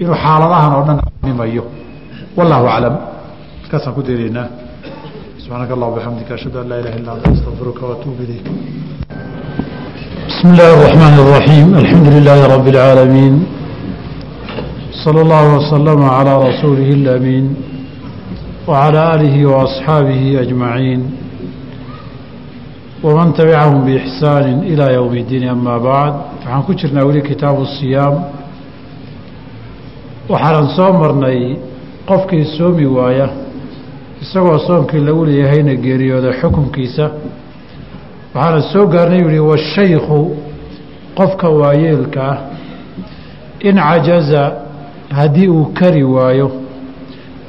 inuu xaaladahan oo dhan mimayo wallahu aclam markaasaan ku daynaynaa subxaanaka allah bxamdika ashhadu an laa ilaha illa anta astaqfiruka waatuubu ilayk بسم الله الرحمن الرحيم الحمد لله رب العالمين صلى الله وسلم على رسوله الأمين وعلى آله وأصحابه أجمعين ومن تبعهم بإحسان إلى يوم الدين أما بعد فحن كجرنا ولي كتاب الصيام waxaanan soo marnay qofkii soomi waaya isagoo soomkii lagu leeyahayna geeriyooda xukunkiisa waxaana soo gaarnay yihi washaykhu qofka waayeelka ah in cajaza haddii uu kari waayo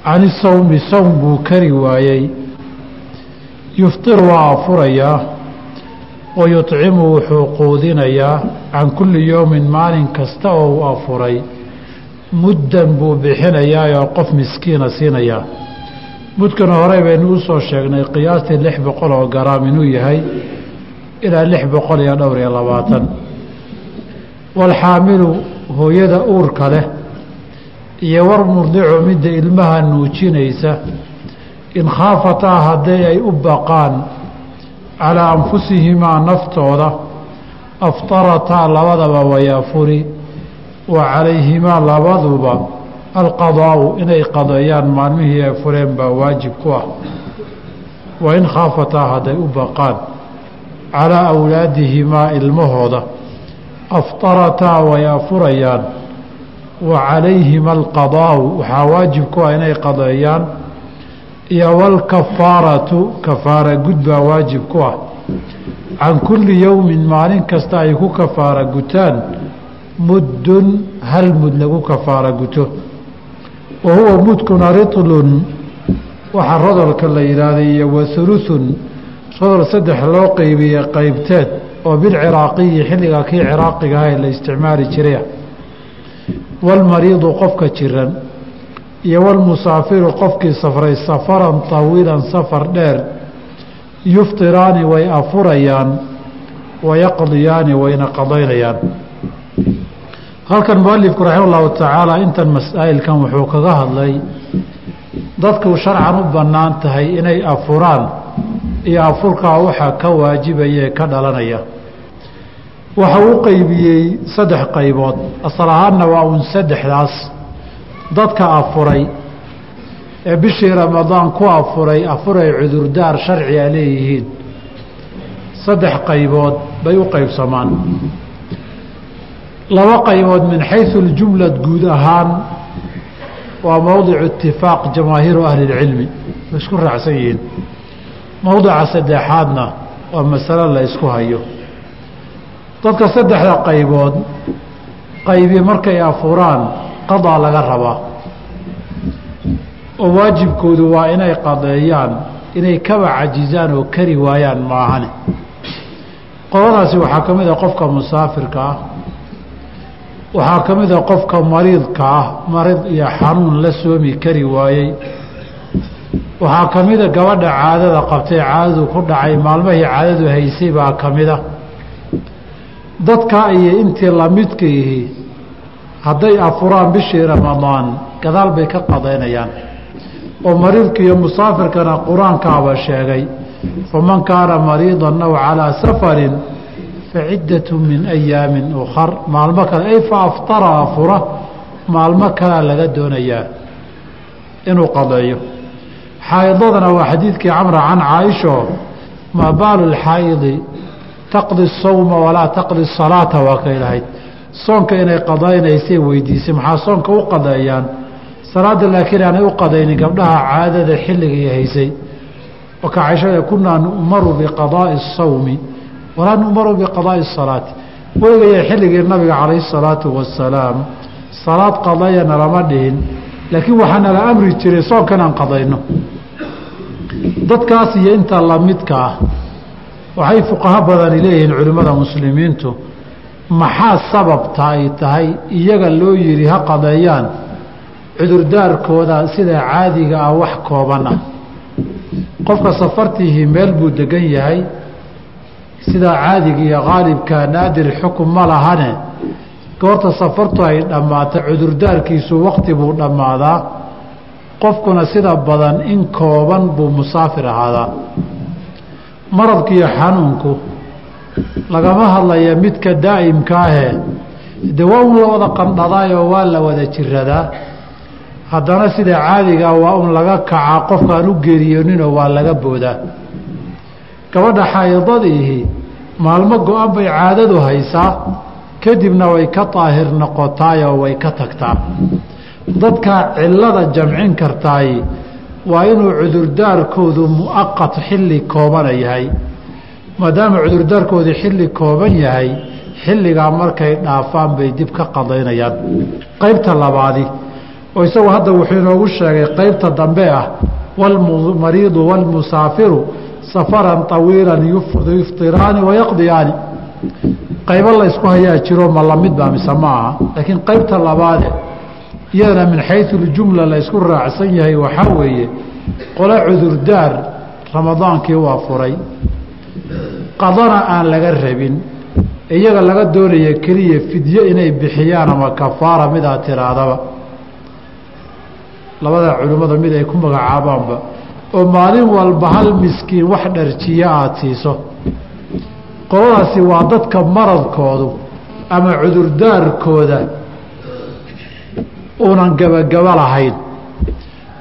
cani sawmi sawm buu kari waayey yuftir waa afurayaa wa yuطcimu wuxuu quudinayaa can kulli yowmin maalin kasta oo uu afuray muddan buu bixinayaa oo qof miskiina siinayaa mudkana horey baynu u soo sheegnay qiyaastii lix boqol oo garaam inuu yahay ilaa lix boqol iyo dhowr iyo labaatan. Walxaamilu hooyada uurka leh iyo war murdicu midda ilmaha nuujinaysa in khaafataa haddii ay u baqaan calaa anfusihimaa naftooda aftarataa labadaba wayaafuri wa calayhimaa labaduba alqadaau inay qadeeyaan maalmihii ay fureen baa waajib ku ah. Wa in khaafataa hadday u baqaan calaa awlaadihimaa ilmahooda aftarataa way afurayaan. Wa calayhima alqadaau waxaa waajib ku ah inay qadeeyaan iyo walkafaaratu kafaara gud baa waajib ku ah. Can kulli yowmin maalin kasta ay ku kafaara gutaan muddun hal mud lagu kafaara guto. Wa huwa mudkuna ritlun waxaa rodolka la yidhaahday iyo wa huluthun rodol saddex loo qeybiye qeybteed oo bilciraaqiyi xilligaa kii ciraaqiga ah ee la isticmaali jiraya walmariidu qofka jiran iyo walmusaafiru qofkii safray safaran tawiilan safar dheer yuftiraani way afurayaan wayaqdiyaani wayna qadaynayaan halkan mualifku raxima allahu tacaala intan masaa'ilkan wuxuu kaga hadlay dadku sharcan u bannaan tahay inay afuraan iyo afurkaa waxaa ka waajibaya ee ka dhalanaya. Waxa uu qeybiyey saddex qaybood. Asal ahaanna waa uun saddexdaas. Dadka afuray ee bishii ramadaan ku afuray afuray cudurdaar sharciga leeyihiin. Saddex qaybood bay u qeybsamaan laba qaybood min xaysu اljumlad guud ahaan waa mowdicu itifaaq jamaahiiru ahli اlcilmi way isku raacsan yihiin? Mowdica saddexaadna waa masalo la isku hayo. Dadka saddexda qaybood qaybi markay afuraan qadaa laga rabaa. Oo waajibkoodu waa inay qadeeyaan inay kaba cajizaan oo kari waayaan maahane. Qoladaasi waxaa ka mid a qofka musaafirka ah waxaa ka mid a qofka mariidka ah marid iyo xanuun la soomi kari waayey. Waxaa ka mida gabadha caadada qabtay caadadu ku dhacay maalmahii caadadu haysay baa ka mida dadka iyo intii lamidka yihi hadday afuraan bishii ramadaan gadaal bay ka qadaynayaan. Oo mariidka iyo musaafirkana qur'aankaaba sheegay faman kaana mariidan aw calaa safarin faciddatu min ayaamin ukhar maalmo kale ay fa aftara afura maalmo kalea laga doonayaa inuu qadeeyo xaaidadana waa xadiidkii camra can caaisho maa baalu lxaa'idi taqdi sawma walaa taqdi salaata waa kay lahayd soonka inay qadaynaysay weydiisay maxaa soonka u qadeeyaan salaada laakiin aanay u qadaynin gabdhaha caadada xilligii haysay. oo ka caishada kunaa nu'maru biqadaa'i الsawmi walaa numaru biqadaa'i salaati. Weligaya xilligii nabiga calayhi salaatu wasalaam salaad qadayana nalama dhihin laakiin waxaa nala amri jiray soonka inaan qadayno. Dadkaas iyo inta lamidka ah waxay fuqaho badani leeyihiin culimmada muslimiintu maxaa sababta ay tahay iyaga loo yidhi ha qadeeyaan cudurdaarkooda sida caadiga ah wax kooban ah. Qofka safartiihii meel buu degan yahay sidaa caadiga iyo qaalibka naadir xukun ma lahane. Goorta safartu ay dhammaato cudurdaarkiisu waqti buu dhammaadaa. Qofkuna sida badan in kooban buu musaafir ahaadaa. Maradkiiyo xanuunku lagama hadlaya midka daa'imka ahee. De waa un la wada qandhadaayoo waa la wada jiradaa? Haddana sida caadigaa waa un laga kacaa qofkaan u geeriyooninoo waa laga boodaa. Gabadha xaayadadiihi maalmo go-an bay caadadu haysaa kadibna way ka daahir noqotaayoo way ka tagtaa. Dadkaa cillada jamcin kartaay waa inuu cudurdaarkoodu mu'aqat xilli koobana yahay. Maadaama cudurdaarkoodu xilli kooban yahay xilligaa markay dhaafaan bay dib ka qadaynayaan. Qaybta labaadi oo isagu hadda wuxuu inoogu sheegay qaybta dambe ah walmariidu waalmusaafiru safaran طawiilan yuftiraani wayaqdiyaani qaybo laysku hayaa jiro ma la mid baa mise ma aha. Laakiin qaybta labaade iyadana min xayu اljumla laysku raacsan yahay waxaa weeye qole cudurdaar ramadaankii waa furay. Qadana aan laga rabin iyaga laga doonaya keliya fidyo inay bixiyaan ama kafaara midaa tiraadaba. Labada culimmada mid ay ku magacaabaanba oo maalin walba hal miskiin wax dharjiya aada siiso. Qoladaasi waa dadka maradkoodu ama cudurdaarkooda uunan gabagaba lahayn.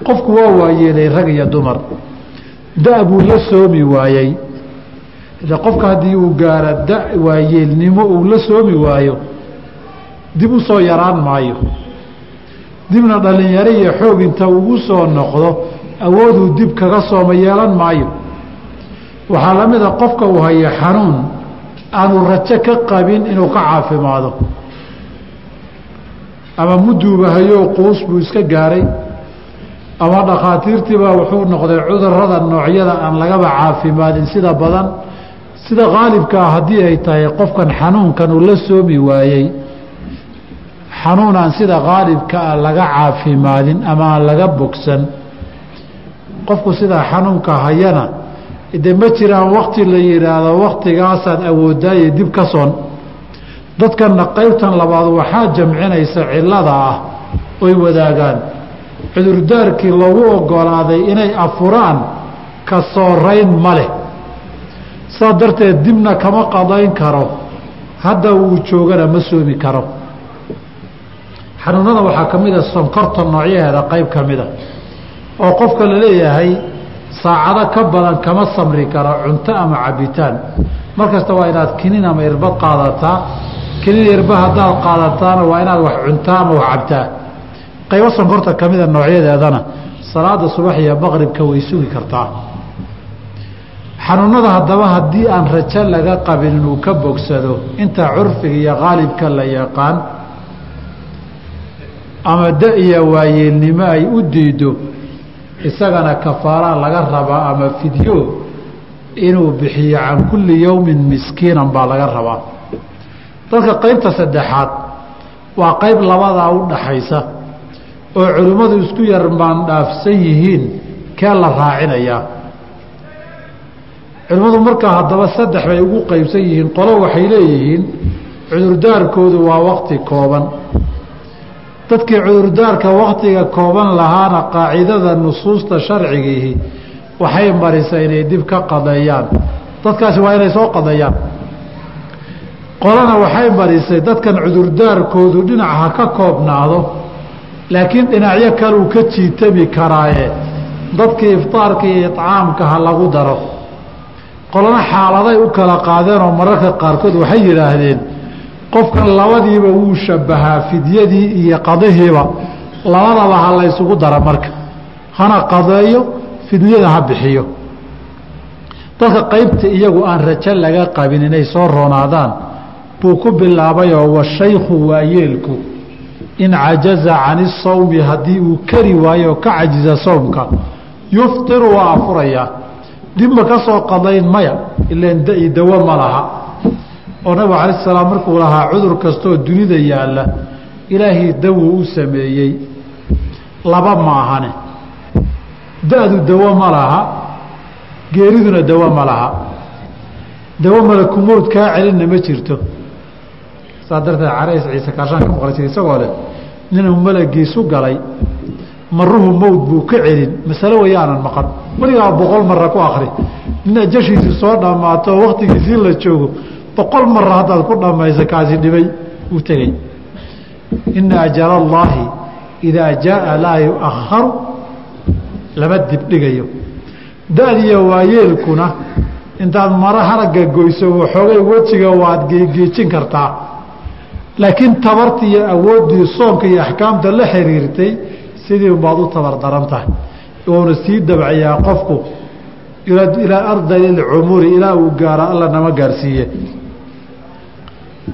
Qofku waa waayeelay rag iyo dumar. Da- buu la soomi waayey. De qofka haddii uu gaara da waayeelnimo uu la soomi waayo dib u soo yaraan maayo. Dibna dhalinyaro iyo xoog inta ugu soo noqdo awooduu dib kaga sooma yeelan maayo. Waxaa la mid a qofka uu hayo xanuun aanu rajo ka qabin inuu ka caafimaado. Ama muduuba hayoo quus buu iska gaaray ama dhakhaatiirtiibaa wuxuu noqday cudurrada noocyada aan lagaba caafimaadin. Sida badan sida qaalibka ah haddii ay tahay qofkan xanuunkan uu la soomi waayey. Xanuun aan sida qaalibka ah laga caafimaadin ama aan laga bogsan qofku sidaa xanuunka hayana de ma jiraan wakti la yidhaahdo waktigaasaad awoodaaye dib ka soon. Dadkanna qaybtan labaad waxaa jamcinaysa cillada ah oy wadaagaan. Cudurdaarkii lagu ogolaaday inay afuraan ka soorayn ma leh. Saa darteed dibna kama qadayn karo hadda uu joogana ma soomi karo. Xanuunada waxaa ka mid a sonkorta noocyaheeda qayb ka mida oo qofka la leeyahay saacado ka badan kama samri karo cunto ama cabitaan. Mar kasta waa inaad kinin ama irbad qaadataa. Kinin irba haddaad qaadataana waa inaad wax cuntaa ama wax cabtaa. Qaybo sonkorta ka mida noocyadeedana salaada subax iyo maqribka way sugi kartaa. Xanuunada haddaba haddii aan rajo laga qabin inuu ka bogsado inta curfiga iyo qaalibka la yaqaan ama da iyo waayeelnimo ay u diido isagana kafaara laga rabaa ama fidyo inuu bixiyo can kulli yowmin miskiinan baa laga rabaa. Dadka qaybta saddexaad waa qayb labadaa u dhaxaysa oo culimmadu isku yar maandhaafsan yihiin kee la raacinayaa culimmadu markaa haddaba saddex bay ugu qaybsan yihiin qolo waxay leeyihiin cudurdaarkoodu waa wakti kooban dadkii cudurdaarka waktiga kooban lahaana qaacidada nusuusta sharcigiihi waxay marisa inay dib ka qadeeyaan. Dadkaasi waa inay soo qadeeyaan. Qolana waxay marisay dadkan cudurdaarkoodu dhinac ha ka koobnaado laakiin dhinacyo kaleu ka jiitami karaaye. Dadkii iftaarka iyo icaamka ha lagu daro. Qolana xaaladay u kala qaadeenoo mararka qaarkood waxay yidhaahdeen qofkan labadiiba wuu shabahaa fidyadii iyo qadihiiba labadaba ha laysugu dara marka. Hana qadeeyo fidyada ha bixiyo. Dadka qaybta iyagu aan rajo laga qabin inay soo roonaadaan buu ku bilaabayoo washaykhu waayeelku in cajaza can isawmi haddii uu kari waayo oo ka cajiza sowmka yuftiru waa afurayaa. Dibma ka soo qadayn maya ilan dawo ma laha oo nabigu calayi salaam markuu lahaa cudur kastooo dunida yaalla ilaahay dawo u sameeyey. Laba ma ahane. Da-du dawo ma laha geeriduna dawo ma laha. Dawo malakumowd kaa celinna ma jirto. Saa darteed carays ciise kaashaan ka maqli jira isagoo leh ninuu malagiisu galay maruhu mowd buu ka celin. Masale wayaanan maqan. Weligaa boqol mara ku akri nin ajashiisii soo dhammaato oo waktigiisii la joogo boqol mara haddaad ku dhammaysa kaasi dhibay uu tegey. Ina ajala allaahi idaa jaaa laa yuakharu lama dibdhigayo da-diya waayeelkuna intaad maro haragga goyso waxoogay wejiga waad geegeejin kartaa. Laakiin tabartii iyo awooddii soonka iyo axkaamta la xiriirtay sidii baad u tabar daran tahay. Oona sii dabcayaa qofku ilaa ardali ilaa uu gaaro alla nama gaarsiiye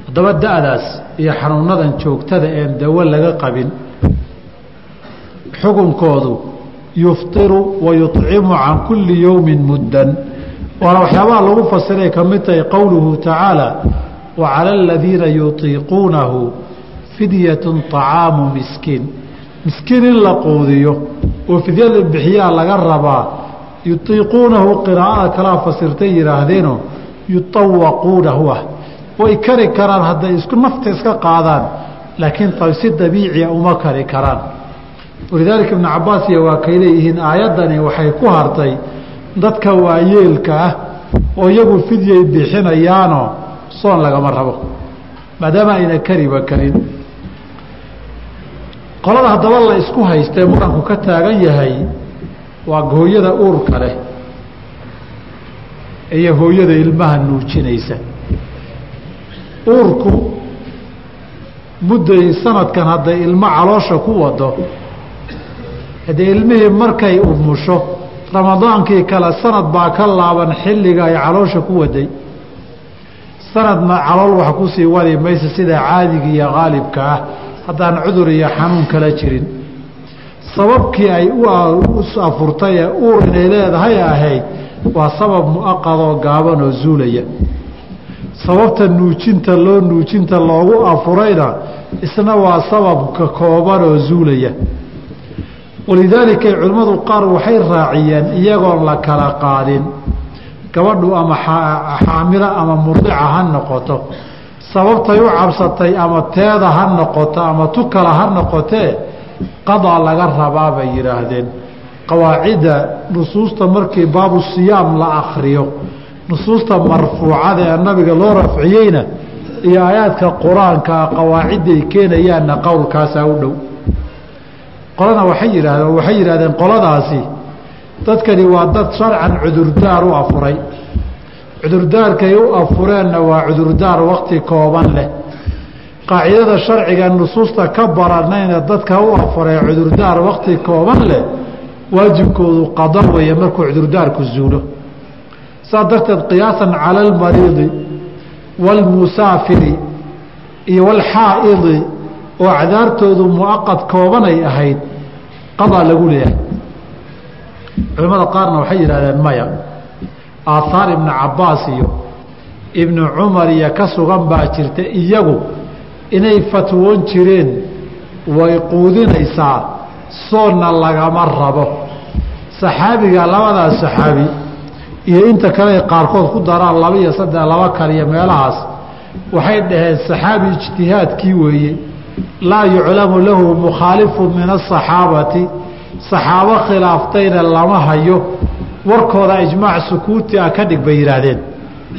haddaba da-daas iyo xanuunadan joogtada een dawo laga qabin xukunkoodu yuftiru wa yuطcimu can kulli yowmin muddan. Waana waxyaabaha lagu fasiray ka mid tahay qowluhu tacaala wa cala aladiina yutiiquunahu fidyatun طacaamu miskiin. Miskiin in la quudiyo oo fidyada bixiyaa laga rabaa yutiiquunahu qiraa'ada kalaa fasirtay yidhaahdeeno yutawaquunahu ah way kari karaan hadday isku nafta iska qaadaan laakiin si dabiiciya uma kari karaan. Walidaalika ibnu cabaasiya waa kay leeyihiin aayaddani waxay ku hartay dadka waayeelka ah oo iyagu fidyay bixinayaanoo soon lagama rabo maadaama ayna kariba karin. Qolada haddaba la isku haystee muranku ka taagan yahay waa hooyada uurka leh iyo hooyada ilmaha nuujinaysa uurku mudday sanadkan hadday ilmo caloosha ku wado haddee ilmihii markay umusho ramadaankii kale sanad baa ka laaban xilliga ay caloosha ku waday. Sanadna calool wax ku sii wadi maysa sida caadiga iyo qaalibka ah haddaan cudur iyo xanuun kala jirin. Sababkii ay u afurtay ee uur inay leedahay ahayd waa sabab muaqadoo gaaban oo zuulaya sababta nuujinta loo nuujinta loogu afurayna isna waa sababka kooban oo zuulaya. Walidaalika culimmadu qaar waxay raaciyeen iyagoon la kala qaadin. Gabadhu ama xaamilo ama murdica ha noqoto. Sababtay u cabsatay ama teeda ha noqoto ama tu kala ha noqotee qadaa laga rabaa bay yidhaahdeen. Qawaacidda nusuusta markii baabu siyaam la akriyo nusuusta marfuucada ee nabiga loo rafciyeyna iyo aayaadka qur'aankaa qawaacidday keenayaanna qowlkaasaa u dhow. Qolana waxay yidhahdeen waxay yidhahdeen qoladaasi dadkani waa dad sharcan cudurdaar u afuray. Cudurdaarkay u afureenna waa cudurdaar wakti kooban leh. Qaacidada sharciga nusuusta ka baranayna dadka u afuree cudurdaar wakti kooban leh waajibkoodu qada weeye markuu cudurdaarku zuulo saas darteed qiyaasan cala almariidi waalmusaafiri iyo waalxaa'idi oo acdaartoodu muaqad koobanay ahayd qadaa lagu leeyahay. Culimmada qaarna waxay yidhahdeen maya aathaar ibnu cabbaas iyo ibnu cumar iyo ka sugan baa jirta iyagu inay fatwoon jireen way quudinaysaa soonna lagama rabo. Saxaabiga labadaas saxaabi iyo inta kale qaarkood ku daraan laba iyo saddex laba kaliyo meelahaas waxay dhaheen saxaabi ijtihaadkii weeye laa yuclamu lahu mukhaalifu min asaxaabati saxaabo khilaaftayna lama hayo warkooda ijmaac sukuuti ah ka dhig bay yidhaahdeen.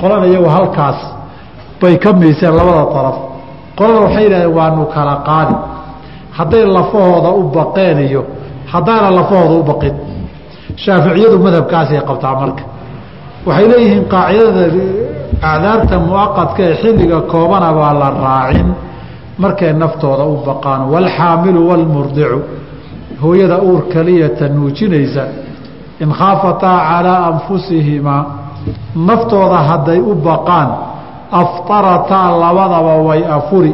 Qolana iyagu halkaas bay ka miiseen labada daraf qolada waxay yidhahdeen waanu kala qaadi hadday lafahooda u baqeen iyo haddaana lafahooda u baqin shaaficiyadu madhabkaasay qabtaa marka waxay leeyihiin qaacidada acdaarta muaqadka ee xilliga koobana baa la raacin. Markay naftooda u baqaan waalxaamilu waalmurdicu hooyada uur keliyata nuujinaysa in khaafataa calaa anfusihimaa naftooda hadday u baqaan aftarataa labadaba way afuri.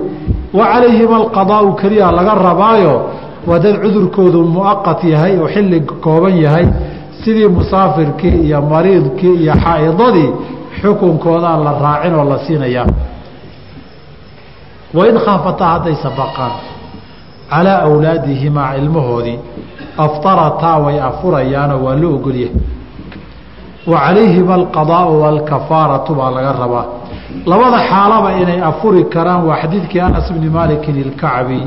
Wa calayhima alqadaau keliya laga rabaayo waa dad cudurkoodu muaqat yahay oo xilli kooban yahay sidii musaafirkii iyo mariidkii iyo xaa'idadii xukunkoodaa la raacin oo la siinayaa. Wain khaafataa haddaysa baqaan calaa awlaadihimaa ilmahoodii aftarataa way afurayaanoo waa loo ogolyahay wa calayhima alqadaau waalkafaaratu baa laga rabaa. Labada xaalaba inay afuri karaan waa xadiidkii anas bni maalikin ilkacbi.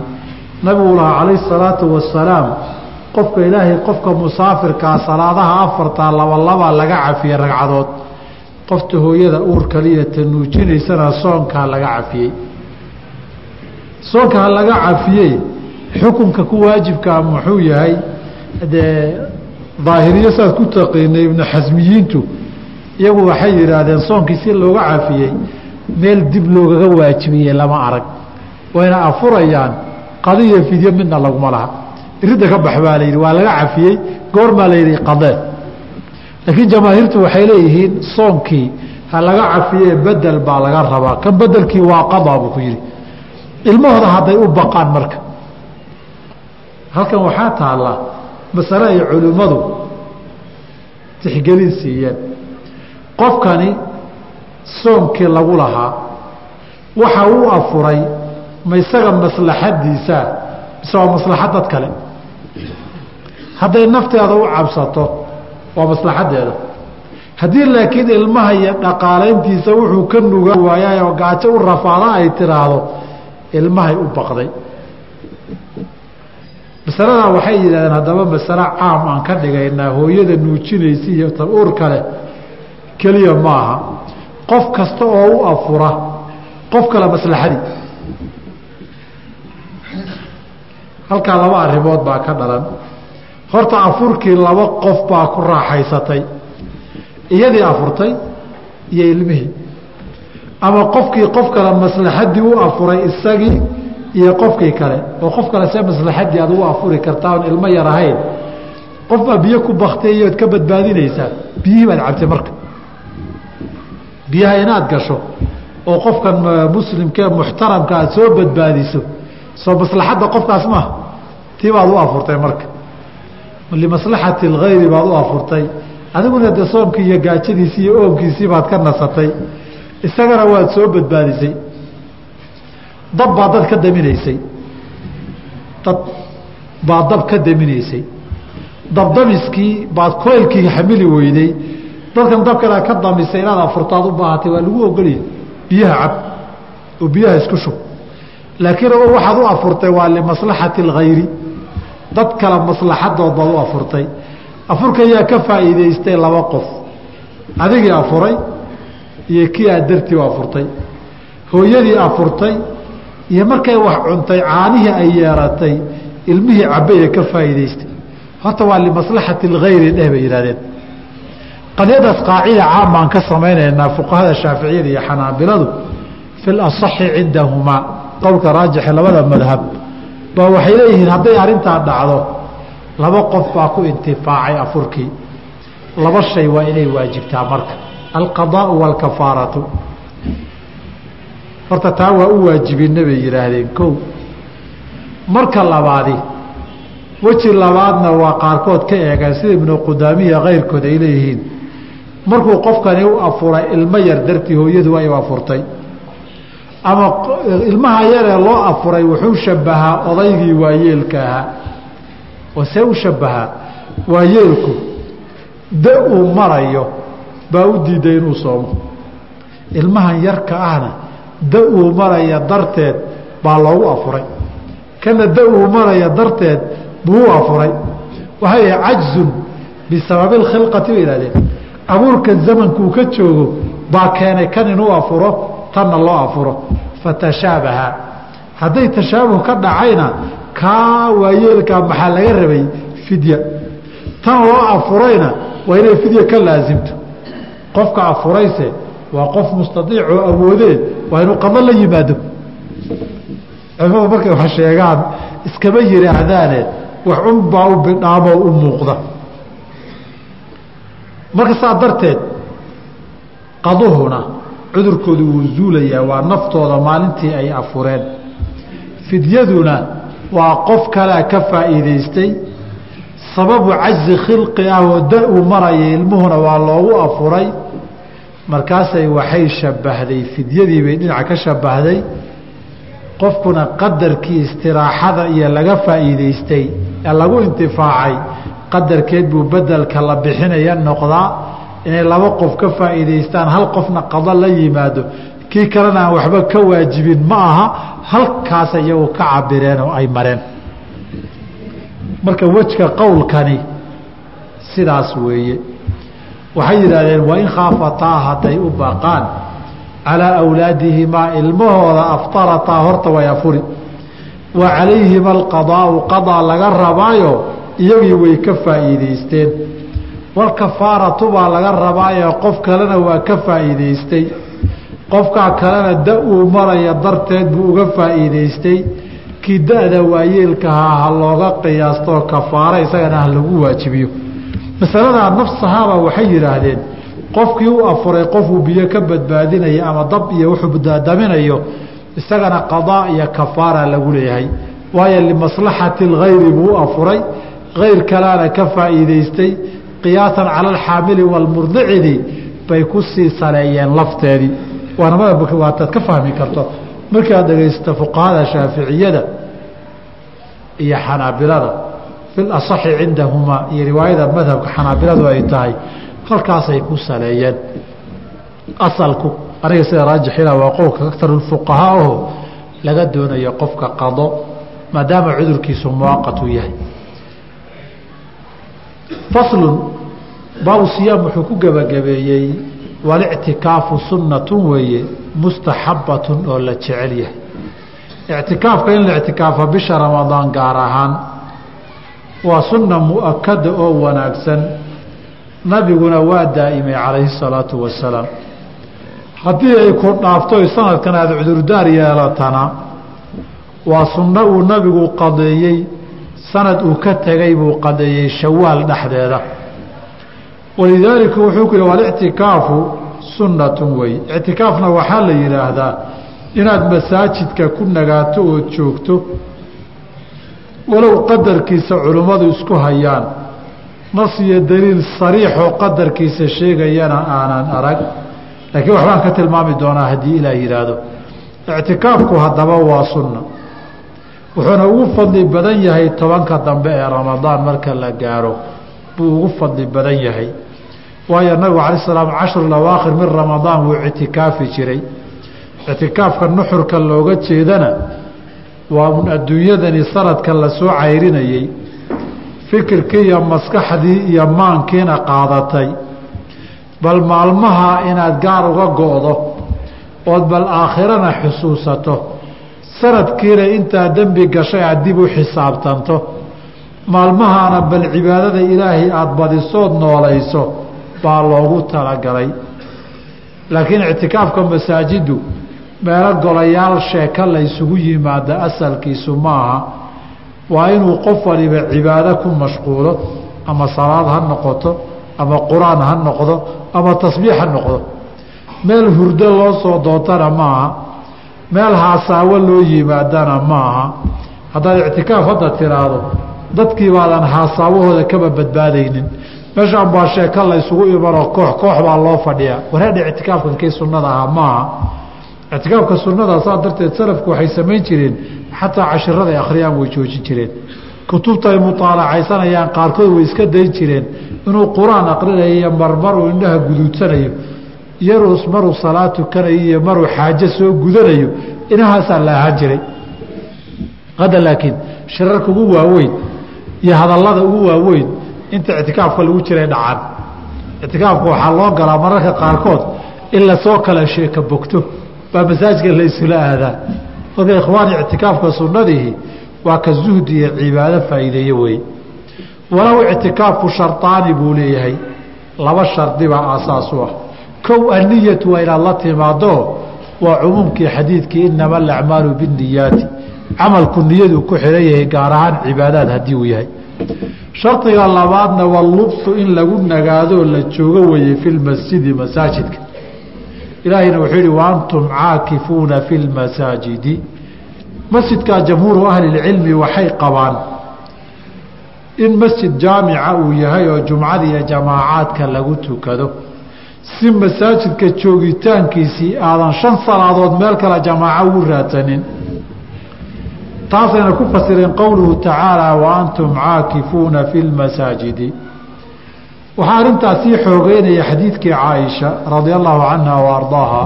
Nabigu lahaa calayh salaatu wasalaam qofka ilaahay qofka musaafirkaa salaadaha afartaa labalaba laga cafiyey ragcadood qofta hooyada uur kaliya ta nuujinaysana soonkaa laga cafiyey. Soonkaa laga cafiyey xukunka ku waajibkaa muxuu yahay dee daahiriyo saad ku taqiinay ibnu xasmiyiintu iyagu waxay yidhaahdeen soonkii si looga cafiyey meel dib loogaga waajibiyey lama arag. Wayna afurayaan qadiya fidyo midna laguma laha iridda ka bax baa layidhi waa laga cafiyey goormaa la yidhi qadee laakiin jamaahiirtu waxay leeyihiin soonkii ha laga cafiyee bedel baa laga rabaa. Kan bedelkii waa qadaa buu ku yidhi. Ilmahooda hadday u baqaan marka. Halkan waxaa taalla masale ay culimmadu tixgelin siiyeen. Qofkani soonkii lagu lahaa waxa uu afuray ma isaga maslaxadiisaa mise waa maslaxad dad kale hadday nafteeda u cabsato waa maslaxadeeda haddii laakiin ilmaha iyo dhaqaalayntiisa wuxuu ka nuga waayay oo gaajo u rafaada ay tiraahdo ilmahay u baqday. Masaladaa waxay yidhahdeen haddaba masale caam aan ka dhigaynaa hooyada nuujinaysa iyo tan uur kale keliya maaha qof kasta oo u afura qof kale maslaxadii halkaa laba arrimood baa ka dhalan horta afurkii laba qof baa ku raaxaysatay. Iyadii afurtay iyo ilmihii. Ama qofkii qof kale maslaxadii u afuray isagii iyo qofkii kale. Oo qof kale see maslaxadii aad ugu afuri kartaa oon ilmo yar ahayn. Qof baa biyo ku baktay ood ka badbaadinaysaa. Biyihii baad cabtay marka. Biyaha inaad gasho oo qofkan muslimkee muxtaramka aad soo badbaadiso. Soo maslaxadda qofkaas maaha. Tii baad u afurtay marka limaslaxati اlgayri baad u afurtay. Adiguna de soomkii iyo gaajadiisii iyo oomkiisii baad ka nasatay. Isagana waad soo badbaadisay. Dab baa dad ka daminaysay. Dad baa dab ka daminaysay. Dabdamiskii baad koylkii xamili weyday. Dadkan dabkana ka damisay inaad afurtaad u baahatay waa lagu ogolya biyaha cab oo biyaha isku shub. Laakiin waxaad u afurtay waa limaslaxati اlgayri dad kale maslaxadood baad u afurtay. Afurka yaa ka faa'iidaystay laba qof. Adigii afuray iyo kii aad dartii u afurtay. Hooyadii afurtay iyo markay wax cuntay caanihii ay yeeratay ilmihii cabbayee ka faa'iidaystay. Horta waa limaslaxati اlgayri dheh bay yidhahdeen qadiyadaas qaacida caam baan ka samaynaynaa fuqahada shaaficiyada iyo xanaabiladu fi lasaxi cindahumaa. Qowlka raajixe labada madhab baa waxay leeyihiin hadday arrintaa dhacdo laba qof baa ku intifaacay afurkii. Laba shay waa inay waajibtaa marka. Alqadaau waalkafaaratu horta taa waa u waajibinna bay yidhaahdeen kow. Marka labaadi weji labaadna waa qaarkood ka eegeen sida ibnu qudaamiya kayrkood ay leeyihiin. Markuu qofkani u afuray ilmo yar dartii hooyadu ay u afurtay ama ilmaha yaree loo afuray wuxuu shabahaa odaygii waayeelka ahaa. See u shabahaa waayeelku da uu marayo baa u diiday inuu soomo. Ilmahan yarka ahna da uu maraya darteed baa loogu afuray. Kana da uu maraya darteed buu afuray. Waxay cajzun bisababi اkhilqati bay ihahdeen abuurkan zamankuu ka joogo baa keenay kan inuu afuro tanna loo afuro fatashaabaha. Hadday tashaabuh ka dhacayna kaa waayeelkaa maxaa laga rabay? Fidya. Tan loo afurayna waa inay fidya ka laasimto qofka afurayse waa qof mustaiicoo awoodee waa inuu qado la yimaado. Culimadu markay wax sheegaan iskama yidhaahdaane wax unbaa u bidhaamoo u muuqda. Marka saa darteed qaduhuna cudurkoodu wuu zuulayaa waa naftooda maalintii ay afureen. Fidyaduna waa qof kalea ka faa'iidaystay. Sababu cajzi khilqi ah oo da uu maraya ilmuhuna waa loogu afuray. Markaasay waxay shabbahday fidyadii bay dhinaca ka shabbahday qofkuna qadarkii istiraaxada iyo laga faa'iidaystay ee lagu intifaacay qadarkeed buu bedelka la bixinaya noqdaa inay laba qof ka faa'iidaystaan hal qofna qado la yimaado kii kalena aan waxba ka waajibin ma aha halkaas iyagu ka cabireen oo ay mareen. Marka wejka qowlkani sidaas weeye. Waxay yidhaahdeen wain khaafataa hadday u baqaan calaa awlaadihimaa ilmahooda aftarataa horta way afuri wa calayhima alqadaau qadaa laga rabaayo iyagii way ka faa'iidaysteen walkafaaratu baa laga rabaayo qof kalena waa ka faa'iidaystay. Qofkaa kalena da uu maraya darteed buu uga faa'iidaystay. Kii da-da waayeelkahaa ha looga qiyaastoo kafaaro isagana ha lagu waajibiyo. Masaladaa nafsahaaba waxay yidhaahdeen qofkii u afuray qofuu biyo ka badbaadinaya ama dab iyo wuxuu daadaminayo isagana qadaa iyo kafaara lagu leeyahay. Waayo limaslaxati alkhayri buu afuray hayr kalaana ka faa'iidaystay qiyaasan cala alxaamili waalmurdicidi bay ku sii saleeyeen lafteedii. Waana madabka waataad ka fahmi karto. Markii aad dhegaysato fuqahada shaaficiyada iyo xanaabilada fil asaxi cindahumaa iyo riwaayada madhabka xanaabiladu ay tahay halkaasay ku saleeyeen. Asalku aniga sida raajixina waa qowlka akarulfuqahaa aho laga doonayo qofka qado maadaama cudurkiisu muwaqatu yahay faslun baabu siyaam wuxuu ku gebagabeeyey walictikaafu sunnatun weeye mustaxabbatun oo la jecel yahay. Ictikaafka in la ictikaafo bisha ramadaan gaar ahaan waa sunna mu'akada oo wanaagsan. Nabiguna waa daa'imay calayhi salaatu wasalaam. Haddii ay ku dhaafto sanadkan aada cudurdaar yeelatana waa sunno uu nabigu qadeeyey sanad uu ka tegay buu qadeeyey shawaal dhexdeeda. Walidaalika wuxuu ku yihi walictikaafu sunnatun wey. Ictikaafna waxaa la yidhaahdaa inaad masaajidka ku nagaato ood joogto walow qadarkiisa culimmadu isku hayaan nas iyo daliil sariixoo qadarkiisa sheegayana aanan arag. Laakiin waxbaan ka tilmaami doonaa haddii ilaah yidhaahdo. Ictikaafku haddaba waa sunna wuxuuna ugu fadli badan yahay tobanka dambe ee ramadaan marka la gaaro. Buu ugu fadli badan yahay. Waayo nabigu cala salaam cashru lawaakhir min ramadaan wuu ictikaafi jiray. Ictikaafka nuxurka looga jeedana waa un adduunyadani sanadka la soo cayrinayey fikirkii iyo maskaxdii iyo maankiina qaadatay. Bal maalmaha inaad gaar uga go-do ood bal aakhirana xusuusato sanadkiina intaa dembi gashay aad dib u xisaabtanto. Maalmahaana bal cibaadada ilaahay aada badisood noolayso baa loogu talagalay. Laakiin ictikaafka masaajiddu meelo golayaal sheeko la ysugu yimaada asalkiisu maaha waa inuu qof waliba cibaado ku mashquulo ama salaad ha noqoto ama qur'aan ha noqdo ama tasbiix ha noqdo. Meel hurdo loo soo doontana maaha meel haasaawo loo yimaadana maaha. Haddaad ictikaaf hadda tiraahdo dadkii baadan haasaawahooda kaba badbaadaynin. Meeshaan baa sheeko la ysugu imanoo koox koox baa loo fadhiyaa. Wareedha ictikaafkan kii sunnada ahaa maaha. Ictikaafka sunnada saa darteed salafku waxay samayn jireen xataa cashiraday akhriyaan way joojin jireen. Kutubta ay mutaalacaysanayaan qaarkood way iska dayn jireen. Inuu qur'aan aqrinayo iyo marmar uu indhaha guduudsanayo yaruu maruu salaad tukanayo iyo maruu xaajo soo gudanayo inahaasaa la ahaan jiray. Hadda laakiin shirarka ugu waaweyn iyo hadallada ugu waaweyn inta ictikaafka lagu jiray dhacaan. Ictikaafka waxaa loo galaa mararka qaarkood in la soo kala sheeka bogto. Baa masaajka la isula aadaa. Marka ikhwaani ictikaafka sunnadihi waa ka zuhdi iyo cibaado faa'iideeye wey walow ictikaafku shardaani buu leeyahay. Laba shardi baa u ah kow anniyatu waa inaad la timaado waa cumuumkii xadiidkii inama alacmaalu binniyaati. Camalku niyaduu ku xihan yahay gaar ahaan cibaadaad haddii uu yahay. Shardiga labaadna waa lubsu in lagu nagaadoo la joogo weeye fi lmasjidi masaajidka. Ilaahayna wuxuu yihi wa caakifuuna fi lmasaajidi masjidkaa jamhuuru ahlilcilmi waxay qabaan in masjid jaamica uu yahay oo jumcada iyo jamaacaadka lagu tukado si masaajidka joogitaankiisii aadan shan salaadood meel kale jamaaco ugu raadsanin. Taasayna ku fasireen qowluhu tacaala wa antum caakifuuna fi lmasaajidi waxaa arrintaas sii xoogeynaya xadiidkii caaisha radia allahu canha wa ardaaha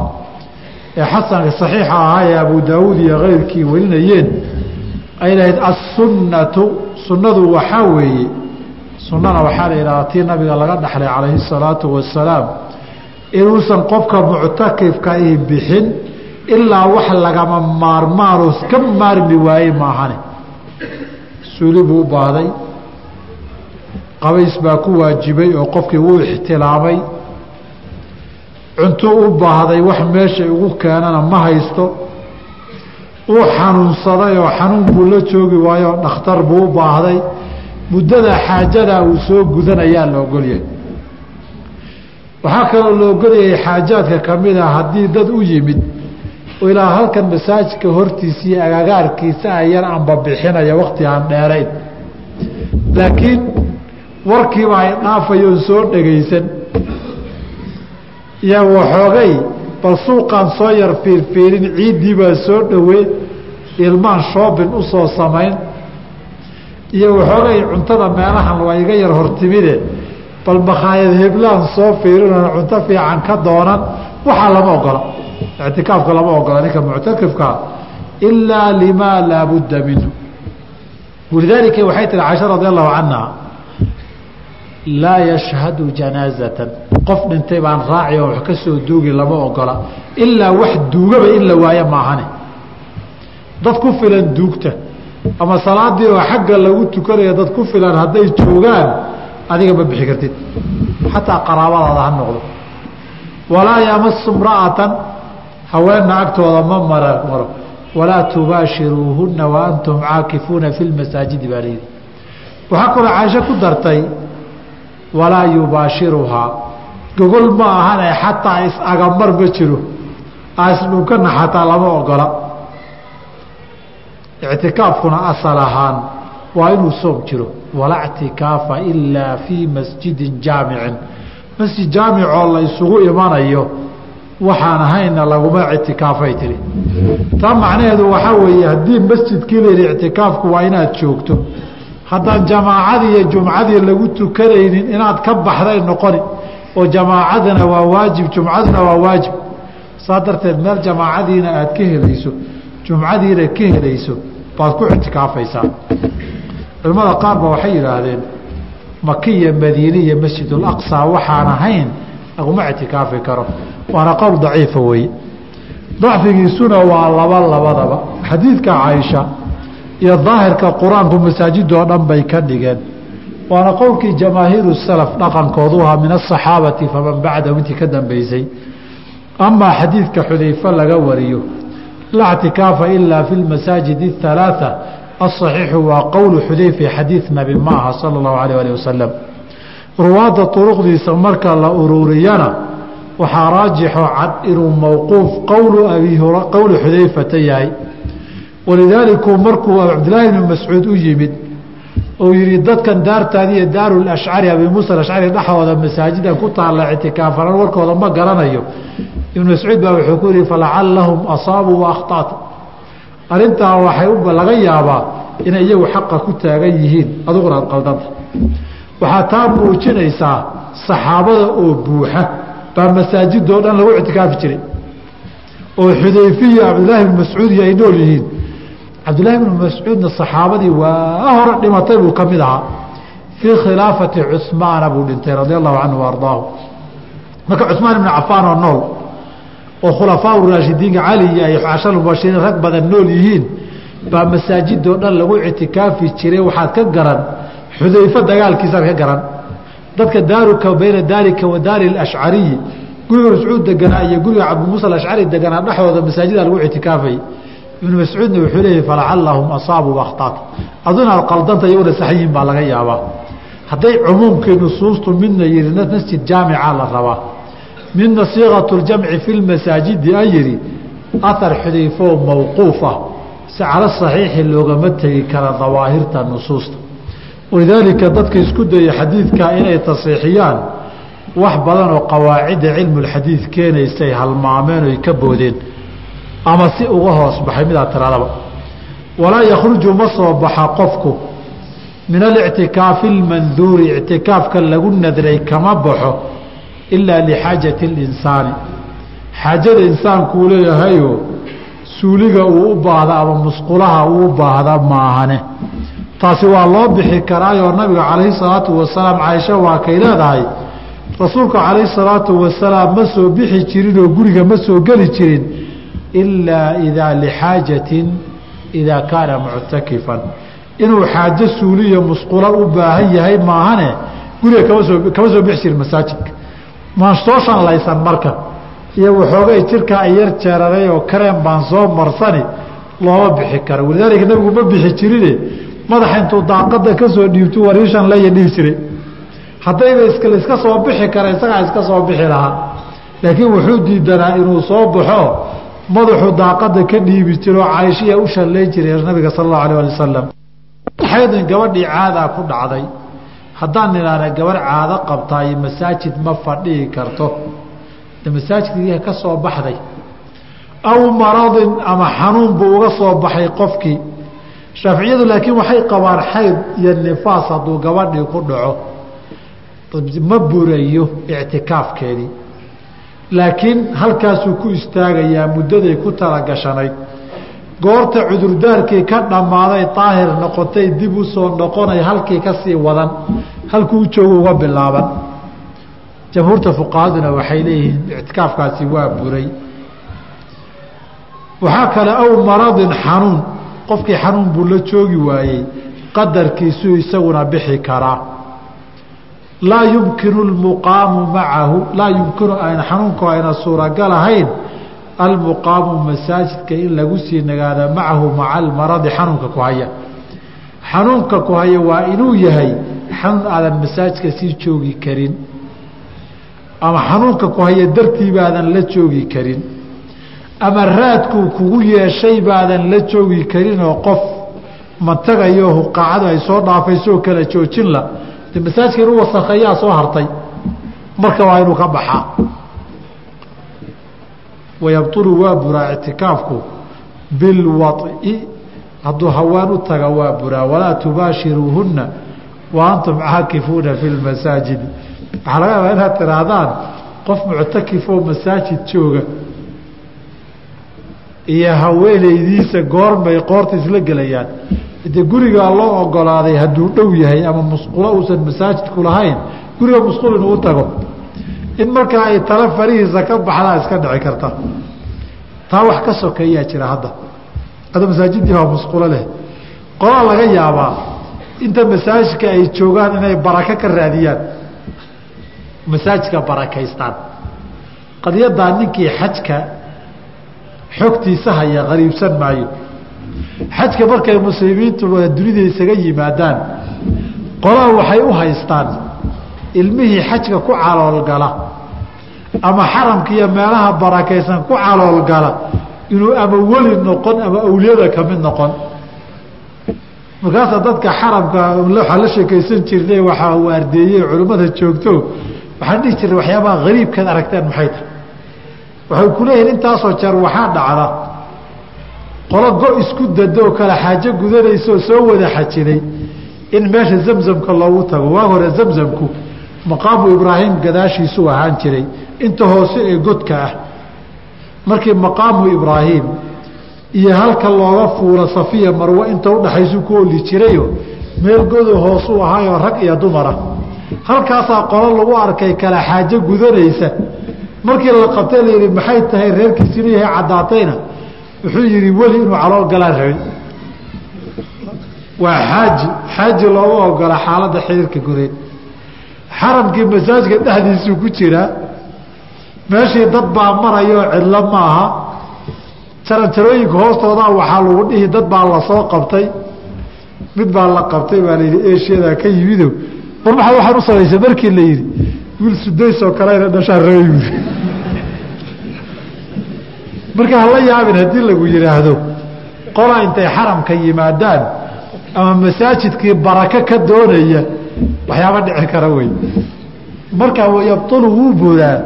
ee xasanka saxiixa ahaa ee abu daawuud iyo keyrkii warinayeen. Ay lahayd assunnatu sunnadu waxaa weeye sunnana waxaa la yidhahdaa tii nabiga laga dhaxlay calayhi salaatu wasalaam inuusan qofka muctakifka i bixin ilaa wax lagama maarmaanoo ka maarmi waaye maahane. Suuli buu u baahday qabays baa ku waajibay oo qofkii wuu ixtilaamay. Cuntuu u baahday wax meeshay ugu keenana ma haysto. Uu xanuunsaday oo xanuun buu la joogi waayo dhakhtar buu u baahday. Muddada xaajadaa uu soo gudanayaa la ogolyahay waxaa kaloo la ogolyahay xaajaadka ka mid a haddii dad u yimid ilaa halkan masaajidka hortiisa iyo agagaarkiisa ayar anbabixinaya wakti aan dheerayn. Laakiin warkiiba ay dhaafayoon soo dhegaysan. Iyo waxoogay bal suuqaan soo yar fiirfiirin ciiddii baa soo dhowey ilmaan shoobin u soo samayn. Iyo waxoogay cuntada meelahan waa iga yar hortimide bal makhaayad heblaan soo fiirinoo cunto fiican ka doonan waxaa lama ogola. Ictikaafka lama ogola ninka muctakifkaa ilaa limaa laa budda minhu. Walidaalika waxay tihi caisha radi allahu canha laa yashhadu janaazatan. Qof dhintay baan raaci oo wax ka soo duugi lama ogola. Ilaa wax duugaba in la waayo maahane. Dad ku filan duugta. Ama salaadii oo xagga lagu tukanayo dad ku filan hadday joogaan adiga ma bixi kartid. Xataa qaraabadaada ha noqdo. Walaa yamasu mra'atan haweenna agtooda ma maro. Walaa tubaashiruuhunna wa antum caakifuuna fi lmasaajidi baa layidhi waxaa kaloo caaisho ku dartay walaa yubaashiruhaa gogol ma ahane xataa is-agamar ma jiro. Isdhunkana xataa lama ogola. Ictikaafkuna asal ahaan waa inuu soom jiro walaa ctikaafa ilaa fii masjidin jaamicin. Masjid jaamicoo la isugu imanayo waxaan ahayna laguma ictikaafay tiri. Taa macnaheedu waxaa weeye haddii masjidkii la yidhi ictikaafku waa inaad joogto. Haddaan jamaacadii iyo jumcadii lagu tukanaynin inaad ka baxday noqoni oo jamaacadana waa waajib jumcaduna waa waajib. Saa darteed meel jamaacadiina aad ka helayso jumcadiina ka helayso baad ku ictikaafaysaa culimmada qaar ba waxay yidhaahdeen maki iyo madiine iyo masjidulaqsa waxaan ahayn laguma ictikaafi karo. Waana qowl daciifa weeye. Dacfigiisuna waa laba labadaba. Xadiidka caaisha iyo daahirka qur'aanku masaajidoo dhan bay ka dhigeen. Waana qowlkii jamaahiiru salaf dhaqankoodu ahaa min asaxaabati faman bacdahu intii ka dambeysay amaa xadiidka xudayfe laga wariyo laa ctikaafa ilaa fi lmasaajid اhalaaa asaxiixu waa qowlu xudayfe xadiid nabi ma aha sala اllahu alayh alih wasalam ruwaadda turuqdiisa marka la ururiyana waxaa raajixo cad inuu mowquuf qowlu xudayfata yahay walidaaliku markuu cabdilaahi bni mascuud u yimid uu yihi dadkan daartaadi iyo daaru lashcari abi muusa alashcari dhexooda masaajidan ku taalla ictikaafanan warkooda ma garanayo ibnu mascuud baa wuxuu ku yihi falacallahum asaabuu wa arrintaa waxay laga yaabaa inay iyagu xaqa ku taagan yihiin adiguna aad qaldanta waxaa taa muujinaysaa saxaabada oo buuxa baa masaajidoo dhan lagu ictikaafi jiray oo xudayfiya cabdilaahi bni mascuudiyo ay nool yihiin. Cabdillaahi bnu mascuudna saxaabadii waa hore dhimatay buu ka mid ahaa fii khilaafati cusmaana buu dhintay radia allahu canhu wa marka cusmaan ibnu cafaan oo nool oo khulafaa raashidiinka cali iyo cashar mubashiriin rag badan nool yihiin baa masaajidoo dhan lagu ictikaafi jiray. Waxaad ka garan xudayfo dagaalkiisaad ka garan. Dadka daaruka bayna daalika wa daari ashcariyi guriga mascuud deganaa iyo guriga cabdimuusa alashcari deganaa dhexdooda masaajida lagu ictikaafay. Ibnu mascuudna wuxuu leeyahy falacallahum asaabuu akhtaata aduna ad qaldanta iyaguna baa laga yaabaa. Hadday cumuumkii nusuustu midna yihi masjid jaamica la rabaa midna siiqatu ljamci fi lmasaajidi a yihi ahar xudayfoo mawquuf ah si cala saxiixi loogama tegi kara dawaahirta nusuusta. Walidaalika dadka isku daya xadiidka inay tasiixiyaan wax badan oo qawaacidda cilmulxadiid keenaysay halmaameen oy ka boodeen ama si uga hoos baxay midaa tiradaba walaa yakhruju ma soo baxa qofku min alictikaafi almanduuri ictikaafka lagu nadray kama baxo ilaa lixaajati اlinsaani xaajada insaankuu leeyahayo suuliga uu u baahda ama musqulaha uu u baahda maahane taasi waa loo bixi karaayoo nabiga calayhi salaatu wasalaam caaisha waa kay leedahay rasuulka calayhi salaatu wasalaam ma soo bixi jirin oo guriga ma soo geli jirin ilaa idaa lixaajatin idaa kaana muctakifan inuu xaajo suuliyo musqulo u baahan yahay maahane guriga kama soo kama soo bixi jirin masaajidka maan soo shanlaysan marka. Iyo waxoogay jirkaa yar jeeraray oo kareen baan soo marsani looma bixi karo. Walidaalika nabigu ma bixi jirine. Madaxa intuu daaqada ka soo dhiibtu wariishan laya dhihi jiray. Haddayba iska soo bixi kara isagaa iska soo bixi lahaa. Laakiin wuxuu diidanaa inuu soo baxo. Madaxuu daaqada ka dhiibi jiro caaishiya u shallay jiray nabiga sal allahu alah ali wasalam xaydin gabadhii caadaa ku dhacday haddaan nidhaahna gabarh caado qabtaayo masaajid ma fadhihi karto. Masaajidkii ka soo baxday. Aw maradin ama xanuun buu uga soo baxay qofkii. Shaaficiyadu laakiin waxay qabaan xayd iyo nifaas hadduu gabadhii ku dhaco. Ma burayo ictikaafkeedii laakiin halkaasuu ku istaagayaa muddaday ku talagashanayd goorta cudurdaarkii ka dhammaaday daahir noqotay dib u soo noqonay halkii ka sii wadan halkuu joogo uga bilaaban jamhuurta fuqahaduna waxay leeyihiin ictikaafkaasi waa buray. Waxaa kale aw maradin xanuun qofkii xanuun buu la joogi waayey qadarkiisuu isaguna bixi karaa laa yumkinu lmuqaamu macahu laa yumkinu ayna xanuunku ayna suuragal ahayn almuqaamu masaajidka in lagu sii nagaada macahu maca almaradi xanuunka ku haya. Xanuunka ku haya waa inuu yahay xanuun aadan masaajidka sii joogi karin ama xanuunka ku haya dartii baadan la joogi karin ama raadkuu kugu yeeshay baadan la joogi karin oo qof matagayo huqaacadu ay soo dhaafaysooo kala joojinla de masaajidka inuu wasakheeyaa soo hartay. Marka waa inuu ka baxaa wayabtulu waa buraa ictikaafku bilwaطi hadduu hawaan u taga waa buraa. Walaa tubaashiruuhunna wa antum caakifuuna fi lmasaajidi waxaa laga yaabaa inaad tidhaahdaan qof muctakifoo masaajid jooga iyo haweenaydiisa goormay qoorta isla gelayaan de gurigaa loo ogolaaday hadduu dhow yahay ama musqulo uusan masaajidku lahayn guriga musqul inuu tago in markaa ay tala farihiisa ka baxdaa iska dhici karta taa wax ka sokeeyaa jira hadda hadda masaajidii baa musqulo leh qolaa laga yaabaa inta masaajidka ay joogaan inay barako ka raadiyaan. Masaajidka barakaystaan. Qadiyaddaa ninkii xajka xogtiisa haya qariibsan maayo. Xajka markay muslimiintu dunida isaga yimaadaan qolaa waxay u haystaan ilmihii xajka ku caloolgala ama xaramka iyo meelaha barakaysan ku caloolgala inuu ama weli noqon ama awliyada ka mid noqon markaasa dadka xaramka waxaa la sheekaysan jirnay waxaa uu ardeeyey culimmada joogto. Waxaan dhihi jirnay waxyaabaha hariibkaad aragteen maxay tahay? Waxay ku leeyihiin intaasoo jeer waxaa dhacda. Qolo go isku dadoo kale xaajo gudanaysaoo soo wada xajiday in meesha zamzamka loogu tago. Waa hore zamzamku maqaamu ibraahim gadaashiisuu ahaan jiray inta hoose ee godka ah. Markii maqaamu ibraahim iyo halka looga fuula safiya marwe inta udhaxaysu ku oli jirayo meel godo hoosuu ahaayoo rag iyo dumara. Halkaasaa qolo lagu arkay kale xaajo gudanaysa. Markii la qabtay la yidhi maxay tahay reerkiisi inuu yahay caddaatayna? Wuxuu yidhi weli inuu calool galaan rabay waa xaaji xaaji looga ogola xaaladda xiriirka goreed. Xaramkii masaajidka dhexdiisuu ku jiraa meeshii dad baa marayoo cidlo maaha jaranjarooyinka hoostoodaa waxaa lagu dhihi dad baa la soo qabtay mid baa la qabtay baa layidhi eshiyadaa ka yimido. War maxaa waxaan u samaysay markii la yidhi wiil sudaysoo kalena dhashaan rabay buuri marka hala yaabin haddii lagu yidhaahdo qolaa intay xaramka yimaadaan ama masaajidkii barako ka doonaya waxyaaba dhici kara wey. Marka yabtulu wuu buraa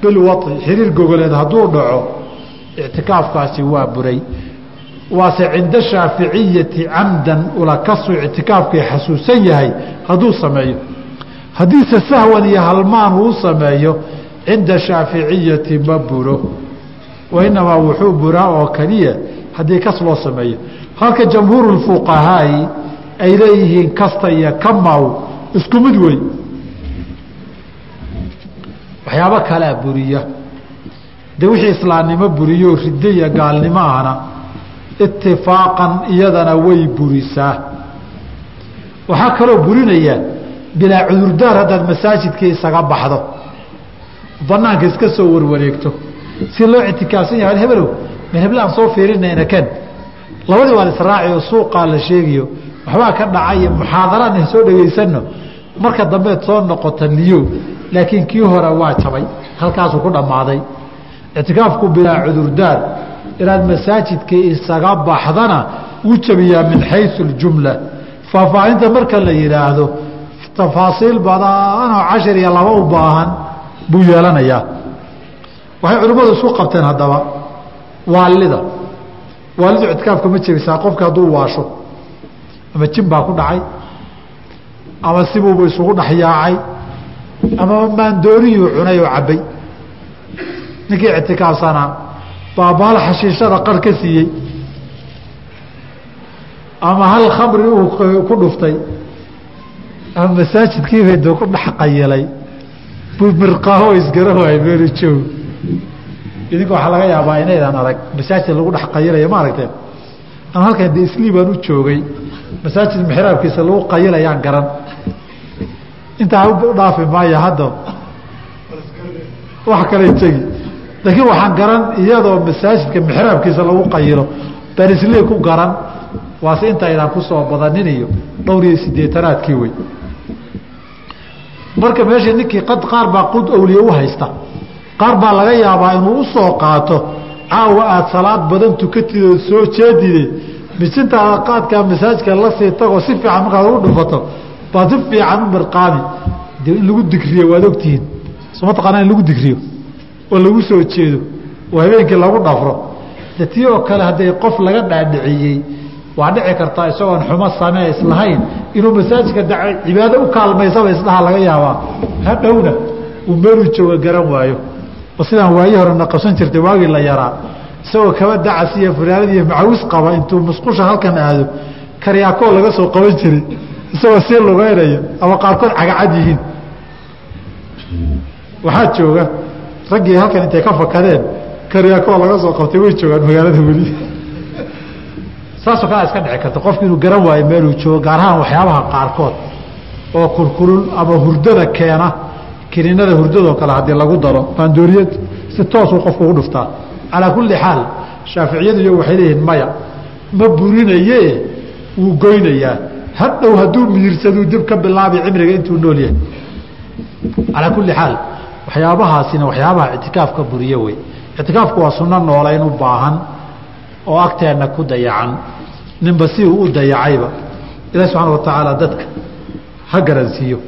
bilwai xiriir gogoleed hadduu dhaco ictikaafkaasi waa buray. Waase cinda shaaficiyati camdan ulakasu ictikaafkii xasuusan yahay hadduu sameeyo. Haddiise sahwan iyo halmaan uu sameeyo cinda shaaficiyati ma buro. Wa inamaa wuxuu buraa oo keliya haddii kas loo sameeyo. Halka jamhuuru fuqahaai ay leeyihiin kasta iyo kamaw isku mid wey waxyaabo kalea buriya de wixii islaamnimo buriyo riddo iyo gaalnimo ahna itifaaqan iyadana way burisaa. Waxaa kaloo burinaya bilaa cudurdaar haddaad masaajidkii isaga baxdo. Banaanka iska soo warwareegto. Si loo ictikaafsan yahay hebelow heble aan soo fiirinayna ken labadii waa israaci oo suuqaa la sheegiyo waxbaa ka dhacay muxaadaraan soo dhegaysanno marka dambeed soo noqota niyo laakiin kii hore waa jabay halkaasuu ku dhammaaday ictikaafku bilaa cudurdaar inaad masaajidkii isaga baxdana wuu jabiyaa min xayu اljumla faahfaahinta marka la yidhaahdo tafaasiil badanoo cashar iyo laba u baahan buu yeelanayaa waxay culimmadu isku qabteen haddaba waalida waalidu ictikaafka ma jebisaa qofka hadduu waasho ama jin baa ku dhacay ama sibuuba isugu dhexyaacay ama maandooriyuu cunay oo cabbay ninkii ictikaafsanaa baabaal xashiishada qar ka siiyey. Ama hal khamri uu ku dhuftay. Ama masaajidkiibay doo ku dhex qayilay. Buu mirqaaho isgarahoay meelu joog. Idinka waxaa laga yaabaa inaydaan arag masaajid lagu dhex qayilayo ma aragteen ama halkan de islii baan u joogay masaajid mixraabkiisa lagu qayilayaan garan. Intaa u dhaafi maayo hadda wax kale tegi laakiin waxaan garan iyadoo masaajidka mixraabkiisa lagu qayilo baan islii ku garan waase intaydaan ku soo badanin iyo dhowr iyo sideetanaadkii wey marka meesha ninkii qaar baa qud awliye u haysta qaar baa laga yaabaa inuu u soo qaato caawa aada salaad badan tukatid oo soo jeedide misintaada qaadkaa masaajidka la sii tagoo si fiican markaad ugu dhufato baad si fiican u mirqaami de in lagu digriyo waad ogtihiin. Soo mataqaanaa in lagu digriyo oo lagu soo jeedo oo habeenkii lagu dhafro. De tii oo kale hadday qof laga dhaadhiciyey waa dhici kartaa isagoon xumo samee islahayn inuu masaajidka cibaado u kaalmaysaba isdhaha laga yaabaa. Hadhowna uu meeluu jooga garan waayo. Oo sidaan waayi horena qabsan jirtay waagii la yaraa? Isagoo kaba dacas iyo fanaanad iyo macawis qaba intuu musqusha halkan aado karyaakoo laga soo qaban jiray isagoo sii lugeynaya ama qaarkood cagacad yihiin. Waxaa jooga raggii halkan intay ka fakadeen karyaakoo laga soo qabtay way joogaan magaalada weli. Saasoo kale iska dhici karta qofku inuu garan waayo meeluu joogo gaar ahaan waxyaabaha qaarkood oo kurkulul ama hurdada keena kiniinada hurdadoo kale haddii lagu daro maandooriyad si toosuu qofku ugu dhuftaa. Calaa kulli xaal shaaficiyadu iyo waxay leeyihiin maya ma burinaye wuu goynayaa. Hadhow hadduu miirsaduu dib ka bilaabi cimriga intuu nool yahay. Calaa kulli xaal waxyaabahaasina waxyaabaha ictikaafka buriye wey. Ictikaafku waa sunno noolayn u baahan oo agteenna ku dayacan. Ninba si uu u dayacayba ilahi subxaana wa tacaala dadka ha garansiiyo.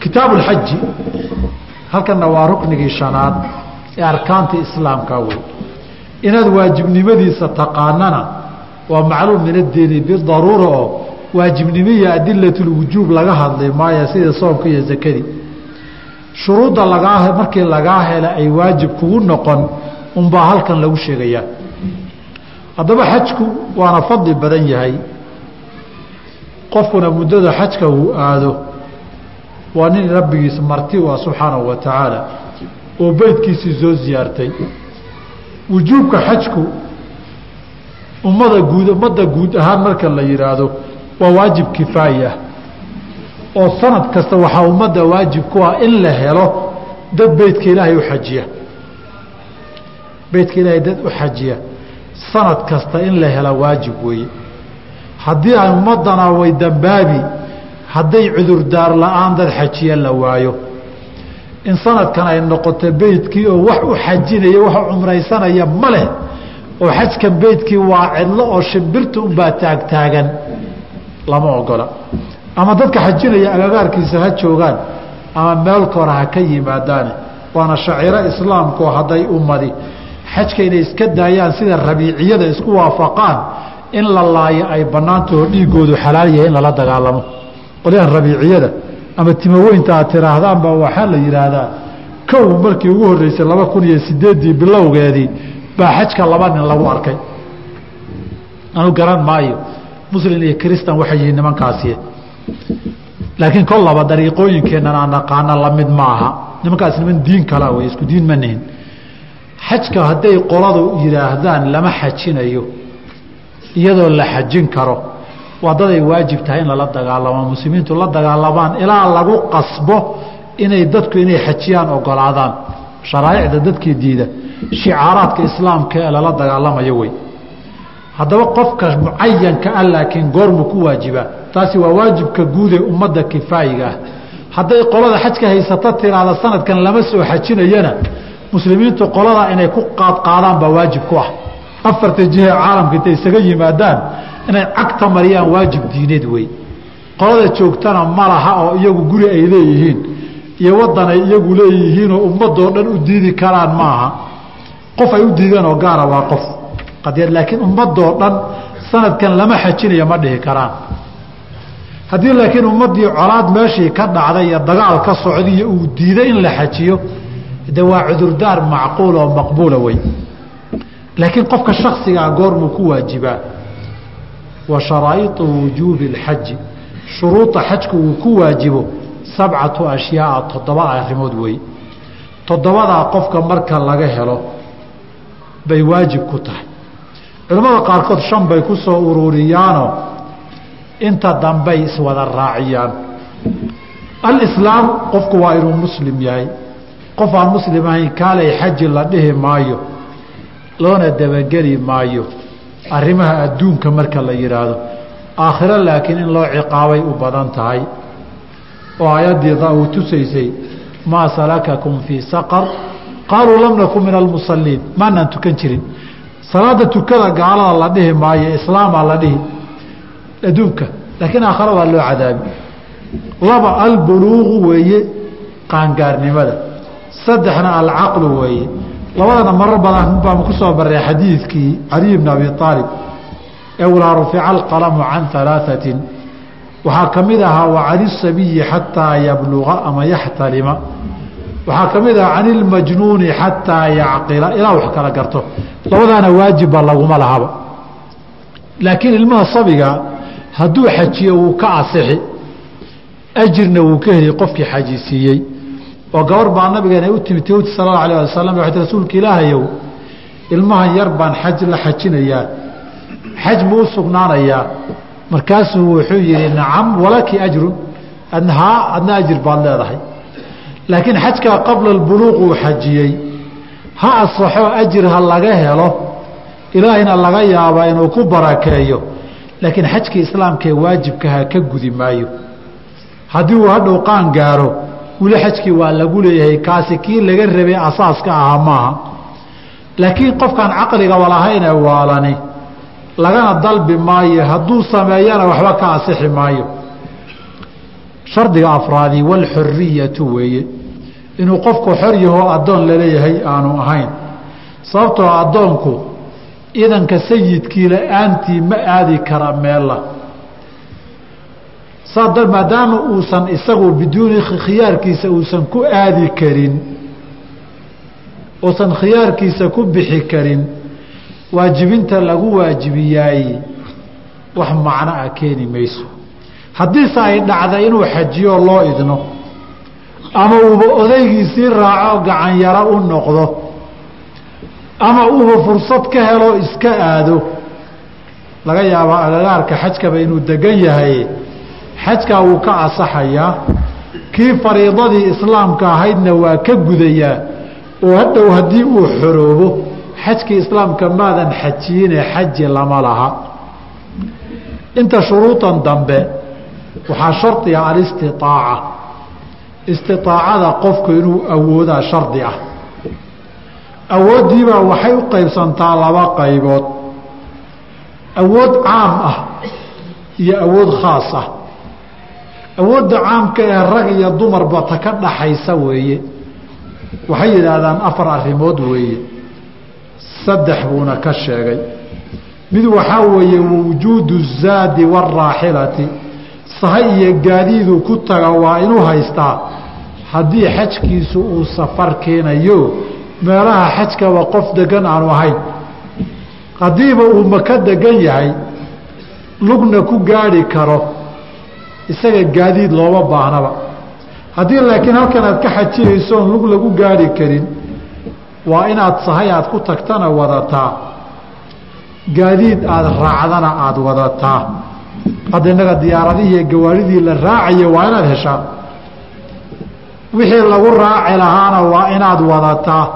Kitaabu lxaji halkanna waa ruknigii shanaad ee arkaanta islaamka wey. Inaad waajibnimadiisa taqaanana waa macluum min bidaruura oo waajibnimiya adilatulwujuub laga hadli maayo sida soomka iyo zakadii shuruudda lagaa markii lagaa hela ay waajib kugu noqon unbaa halkan lagu sheegayaa. Haddaba xajku waana fadli badan yahay. Qofkuna muddada xajka uu aado waa nin rabbigiis marti u ah subxaanahu wa tacaala oo beydkiisii soo siyaartay wujuubka xajku ummada guud ummadda guud ahaan marka la yidhaahdo waa waajib kifaayi ah oo sanad kasta waxaa ummadda waajib ku ah in la helo dad beydka ilaahay u xajiya. Beydka ilaahay dad u xajiya. Sanad kasta in la hela waajib weeye. Haddii ay ummadana way dambaabi hadday cudurdaar la'aan dad xajiya la waayo. In sanadkan ay noqoto beydkii oo wax u xajinaya wax u cumraysanaya ma leh oo xajkan beydkii waa cidlo oo shimbirta unbaa taagtaagan lama ogola ama dadka xajinaya agagaarkiisa ha joogaan ama meelka hore ha ka yimaadaane waana shaciiro islaamkoo hadday ummadi. Xajka inay iska daayaan sida rabiiciyada isku waafaqaan in la laayo ay bannaantaho dhiigoodu xalaal yahay in lala dagaalamo. Qolyahan rabiiciyada ama timoweynta aad tiraahdaanba waxaa la yidhaahdaa kow markii ugu horreysay laba kun iyo sideeddii bilowgeedii baa xajka laba nin lagu arkay. Anu garan maayo. Muslim iyo kristan waxay yihiin nimankaasi laakiin kollaba dariiqooyinkeennan aan naqaana la mid ma aha nimankaas niman diin kala wey isku diin ma nihin. Xajka hadday qoladu yidhaahdaan lama xajinayo iyadoo la xajin karo. Waa daday waajib tahay in lala dagaalamo. Muslimiintu la dagaalamaan ilaa lagu qasbo inay dadku inay xajiyaan ogolaadaan sharaaicda dadkii diida shicaaraadka islaamka ee lala dagaalamayo wey haddaba qofka mucayanka ah laakiin goormu ku waajibaa. Taasi waa waajibka guud ee ummadda kifaayiga ah. Hadday qolada xajka haysata tiraada sanadkan lama soo xajinayana muslimiintu qoladaa inay ku qaadqaadaan baa waajib ku ah. Afarta jihe caalamka intay isaga yimaadaan inay cagta mariyaan waajib diineed wey qolada joogtana ma laha oo iyagu guri ay leeyihiin iyo wadan ay iyagu leeyihiinoo ummadoo dhan u diidi karaan maaha. Qof ay u diideen oo gaara waa qof qadyad laakiin ummadoo dhan sanadkan lama xajinayo ma dhihi karaan. Haddii laakiin ummaddii colaad meeshii ka dhacday iyo dagaal ka socdiyo uu diiday in la xajiyo de waa cudurdaar macquul oo maqbuula wey. Laakiin qofka shaksigaa goormuu ku waajibaa. Wa sharaa'iطu wujuubi اlxaji shuruuda xajku uu ku waajibo sabcatu ashyaaa toddoba arrimood wey. Toddobadaa qofka marka laga helo bay waajib ku tahay culimmada qaarkood shan bay ku soo ururiyaanoo inta dambay iswada raaciyaan. Alislaam qofku waa inuu muslim yahay. Qof aan muslim ahayn kaalay xaji la dhihi maayo loona dabageli maayo. Arrimaha adduunka marka la yidhaahdo aakhiro laakiin in loo ciqaabay u badan tahay. Oo aayaddiida uu tusaysay maa salakakum fii saqar? Qaaluu lam nakun min almusaliin maanaan tukan jirin salaada tukada gaalada la dhihi maayo islaamaa la dhihi adduunka. Laakiin aakhare waa loo cadaabi. Laba albuluuqu weeye qaangaarnimada. Saddexna alcaqlu weeye. Labadana marar badan baan ku soo barray xadiidkii caliy bn abi aalib ee ulaa rufica alqalamu can alaaثatin waxaa ka mid ahaa sabiyi xataa yabluga ama yaxtalima waxaa ka mid ahaa cani lmajnuuni xataa yacqila ilaa wax kala garto. Labadaana waajibba laguma lahaba. Laakiin ilmaha sabiga hadduu xajiyo wuu ka asixi ajirna wuu ka heli qofkii xajisiiyey oo gabar baa nabigeena u timid tawti sal alla alah wasalam waxay ti rasuulka ilaahayow ilmahan yar baan xaj la xajinayaa xaj ma u sugnaanayaa markaasuu wuxuu yihi nacam walaki ajrun adna haa adna ajir baad leedahay laakiin xajkaa qabla buluuq uu xajiyey ha asaxo ajir ha laga helo ilaahayna laga yaabaa inuu ku barakeeyo laakiin xajkii islaamkaee waajibkaha ka gudi maayo. Haddii uu hadhow qaan gaaro weli xajkii waa lagu leeyahay kaasi kii laga rabay asaaska ahaa maaha. Laakiin qofkaan caqligaba lahaynee waalani lagana dalbi maayo hadduu sameeyana waxba ka asixi maayo. Shardiga afraadi walxuriyatu weeye inuu qofku xor yahoo addoon la leeyahay aanu ahayn. Sababtoo addoonku idanka sayidkii la'aantii ma aadi kara meella. Saa maadaama uusan isagu biduuni khiyaarkiisa uusan ku aadi karin uusan khiyaarkiisa ku bixi karin waajibinta lagu waajibiyaay wax macno a keeni mayso. Haddiise ay dhacda inuu xajiyo loo idno ama uuba odaygiisii raaco gacanyaro u noqdo. Ama uuba fursad ka helo iska aado. Laga yaabaa agagaarka xajkaba inuu degan yahay. Xajkaa wuu ka asaxayaa kii fariidadii islaamka ahaydna waa ka gudayaa oo hadhow haddii uu xoroobo xajkii islaamka maadan xajiyine xaji lama laha. Inta shuruudan dambe waxaa shardiga alistiaaca istiaacada qofku inuu awoodaa shardi ah. Awooddiibaa waxay u qaybsantaa laba qaybood. Awood caam ah iyo awood khaas ah. Awoodda caamka ee rag iyo dumarba ta ka dhaxaysa weeye. Waxay yidhaahdaan afar arrimood weeye. Saddex buuna ka sheegay. Mid waxaa weeye wujuudu zaadi waaraaxilati sahay iyo gaadiidu ku taga waa inuu haystaa. Haddii xajkiisu uu safar keenayo meelaha xajkaba qof degan aanu ahayn. Haddiiba uu maka degan yahay lugna ku gaadhi karo isaga gaadiid looma baahnaba haddii laakiin halkan aad ka xajinayso oon lug lagu gaadhi karin waa inaad sahay aad ku tagtana wadataa. Gaadiid aada raacdana aada wadataa hadda innaga diyaaradihii gawaaridii la raacaya waa inaad heshaa. Wixii lagu raaci lahaana waa inaad wadataa.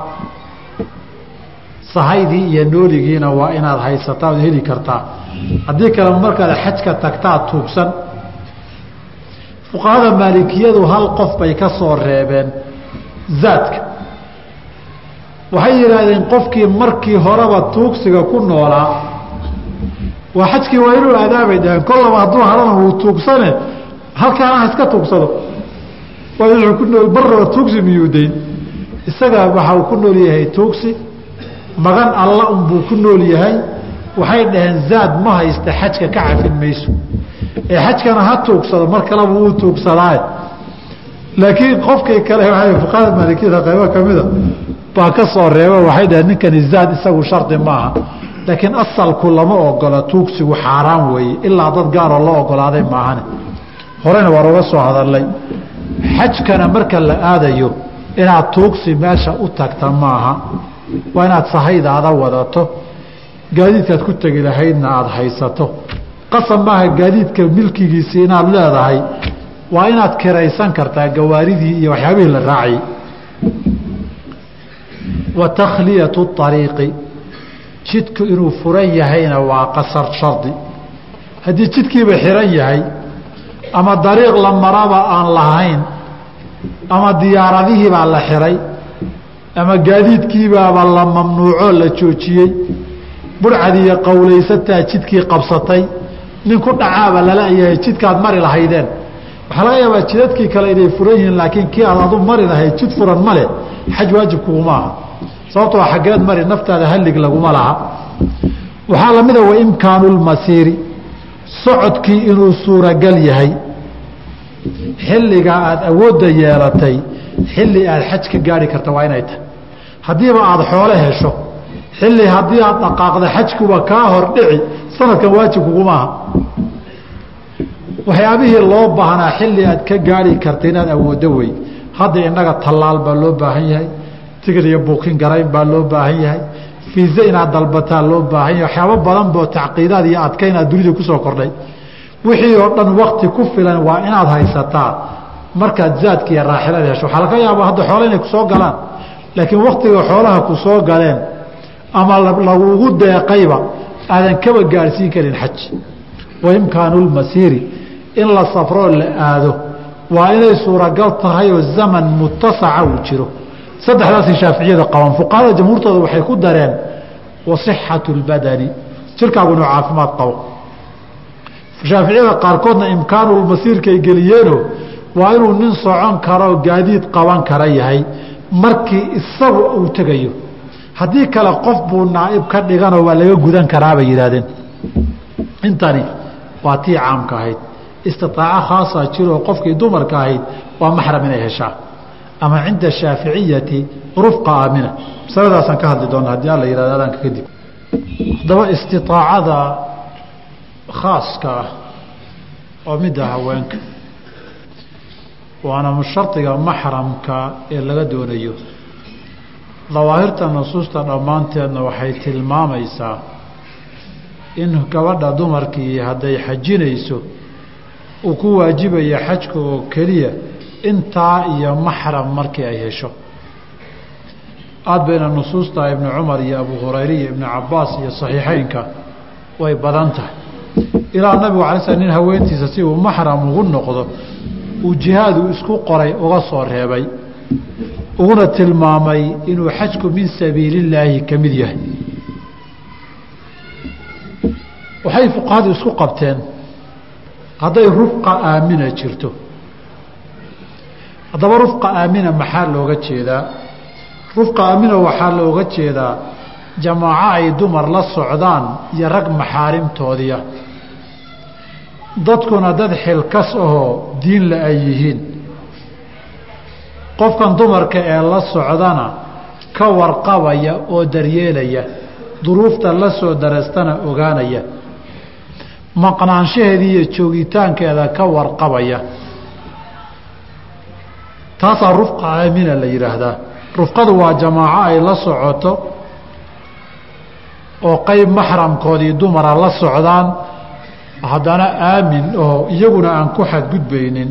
Sahaydii iyo nooligiina waa inaad haysataa ood heli kartaa. Haddii kale markaad xajka tagtaa tuugsan. Fuqahada maalikiyadu hal qof bay ka soo reebeen zaadka. Waxay yidhaahdeen qofkii markii horeba tuugsiga ku noolaa waa xajkii waa inuu aadaabay dhaheen kollaba hadduu harana wuu tuugsane halkaana ha iska tuugsado. Wuxuu ku nool barraba tuugsi miyuu dayn isaga waxa uu ku nool yahay tuugsi. Magan alla unbuu ku nool yahay. Waxay dhaheen zaad ma haysta xajka ka cafin mayso. Ee xajkana ha tuugsado mar kaleba wuu tuugsadaaye. Laakiin qofkii kale waa fuqahada maalikiyada qaybo kamida baa ka soo reeba. Waxay dhaheen ninkani zaad isagu shardi maaha laakiin asalku lama ogola tuugsigu xaaraan weeye ilaa dad gaaroo la ogolaaday maahane. Horena waan uga soo hadalnay xajkana marka la aadayo inaad tuugsi meesha u tagta maaha waa inaad sahaydaada wadato gaadiidkaad ku tegi lahaydna aada haysato. Qasab maaha gaadiidka milkigiisii inaad leedahay waa inaad kiraysan kartaa gawaaridii iyo waxyaabihii la raaciyey wa takhliyatu jidku inuu furan yahayna waa qasar shardi. Haddii jidkiiba xiran yahay ama dariiq la maraba aan lahayn ama diyaaradihiibaa la xiray ama gaadiidkiibaaba la mamnuucoo la joojiyey burcad iyo qowlaysataa jidkii qabsatay nin ku dhacaaba lala yahay jidkaad mari lahaydeen. Waxaa laga yaabaa jidadkii kale inay furan yihiin laakiin kii aad adu mari lahayd jid furan ma leh xaj waajibkuguma aha sababtoo xaggeed mari naftaada hallig laguma laha. Waxaa lamida wa imkaanu lmasiiri socodkii inuu suuragal yahay. Xilligaa aada awoodda yeelatay xilli aad xaj ka gaari karta waa inay tahay. Haddiiba aada xoole hesho xilli haddii aad dhaqaaqda xajkuba kaa hor dhici sanadkan waajibkugumaaha waxyaabihii loo baahnaa xilli aad ka gaari karta inaad awooddo wey hadda innaga tallaal baa loo baahan yahay tigid iyo buukin garayn baa loo baahan yahay. Fiise inaad dalbataa loo baahan yahay. Waxyaabo badan boo tacqiidaad iyo adkaynaad dunida ku soo kordhay. Wixii oo dhan wakti ku filan waa inaad haysataa. Markaad zaadka iyo raaxilada hesho. Waxaa laga yaabaa hadda xoole inay ku soo galaan. Laakiin waktiga xoolaha ku soo galeen ama lagugu deeqayba aadan kaba gaadhsiin karin xaj. Wa imkaanu lmasiiri in la safroo la aado. Waa inay suuragal tahay oo zaman mutasaca uu jiro saddexdaasay shaaficiyada qabaan fuqahada jamhuurtooda waxay ku dareen wasixatu lbadani jirkaagu inuu caafimaad qabo. Shaaficiyada qaarkoodna imkaanulmasiirkay geliyeeno waa inuu nin socon karo gaadiid qaban kara yahay markii isagu uu tegayo. Haddii kale qof buu naaib ka dhiganoo waa laga gudan karaabay yidhaahdeen. Intani waa tii caamka ahayd. Istiaaco khaasaa jiroo qofkii dumarka ahayd waa maxram inay heshaa ama cinda shaaficiyati rufqa aamina. Masaladaasaan ka hadli doona haddii alla yihahdo adaanka kadib. Haddaba istiaacada khaaska ah oo midda haweenka waana shardiga maxramka ee laga doonayo. Dawaahirta nusuusta dhammaanteedna waxay tilmaamaysaa in gabadha dumarkii hadday xajinayso uu ku waajibaya xajka oo keliya intaa iyo maxram markii ay hesho. Aada bayna nusuusta ibnu cumar iyo abu hurayre iyo ibnu cabaas iyo saxiixeynka way badan tahay. Ilaa nabigu alay sl nin haweentiisa si uu maxram ugu noqdo uu jihaadu isku qoray uga soo reebay uguna tilmaamay inuu xajku min sabiilillaahi ka mid yahay. Waxay fuqahadu isku qabteen hadday rufqa aamina jirto haddaba rufqa aamina maxaa looga jeedaa? Rufqa aamina waxaa looga jeedaa jamaaco ay dumar la socdaan iyo rag maxaarimtoodiia dadkuna dad xilkas ahoo diinla ay yihiin. Qofkan dumarka ee la socdana ka warqabaya oo daryeelaya duruufta la soo darastana ogaanaya. Maqnaanshaheeda iyo joogitaankeeda ka warqabaya taasaa rufqa aamina la yidhaahdaa. Rufqadu waa jamaaco ay la socoto oo qeyb maxramkoodii dumara la socdaan haddana aamin oo iyaguna aan ku xadgudbaynin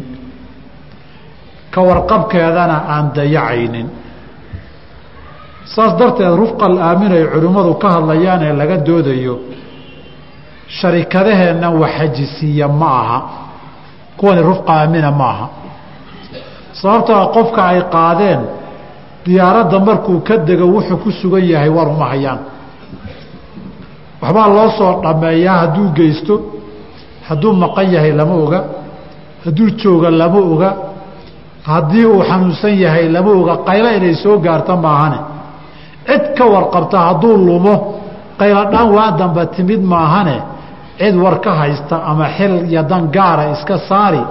ka warqabkeedana aan dayacaynin. Saas darteed rufqal aamin ay culimmadu ka hadlayaan ee laga doodayo sharikadaheenna waxajisiiya ma aha kuwani rufqa aamina ma aha sababtoo qofka ay qaadeen diyaaradda markuu ka dego wuxuu ku sugan yahay war uma hayaan. Waxbaa loo soo dhammeeyaa hadduu geysto hadduu maqan yahay lama oga hadduu jooga lama oga haddii uu xanuunsan yahay lama oga qaylo inay soo gaarto maahane. Cid ka warqabta hadduu lumo qayladhaan waa damba timid maahane. Cid war ka haysta ama xil iyo dan gaara iska saari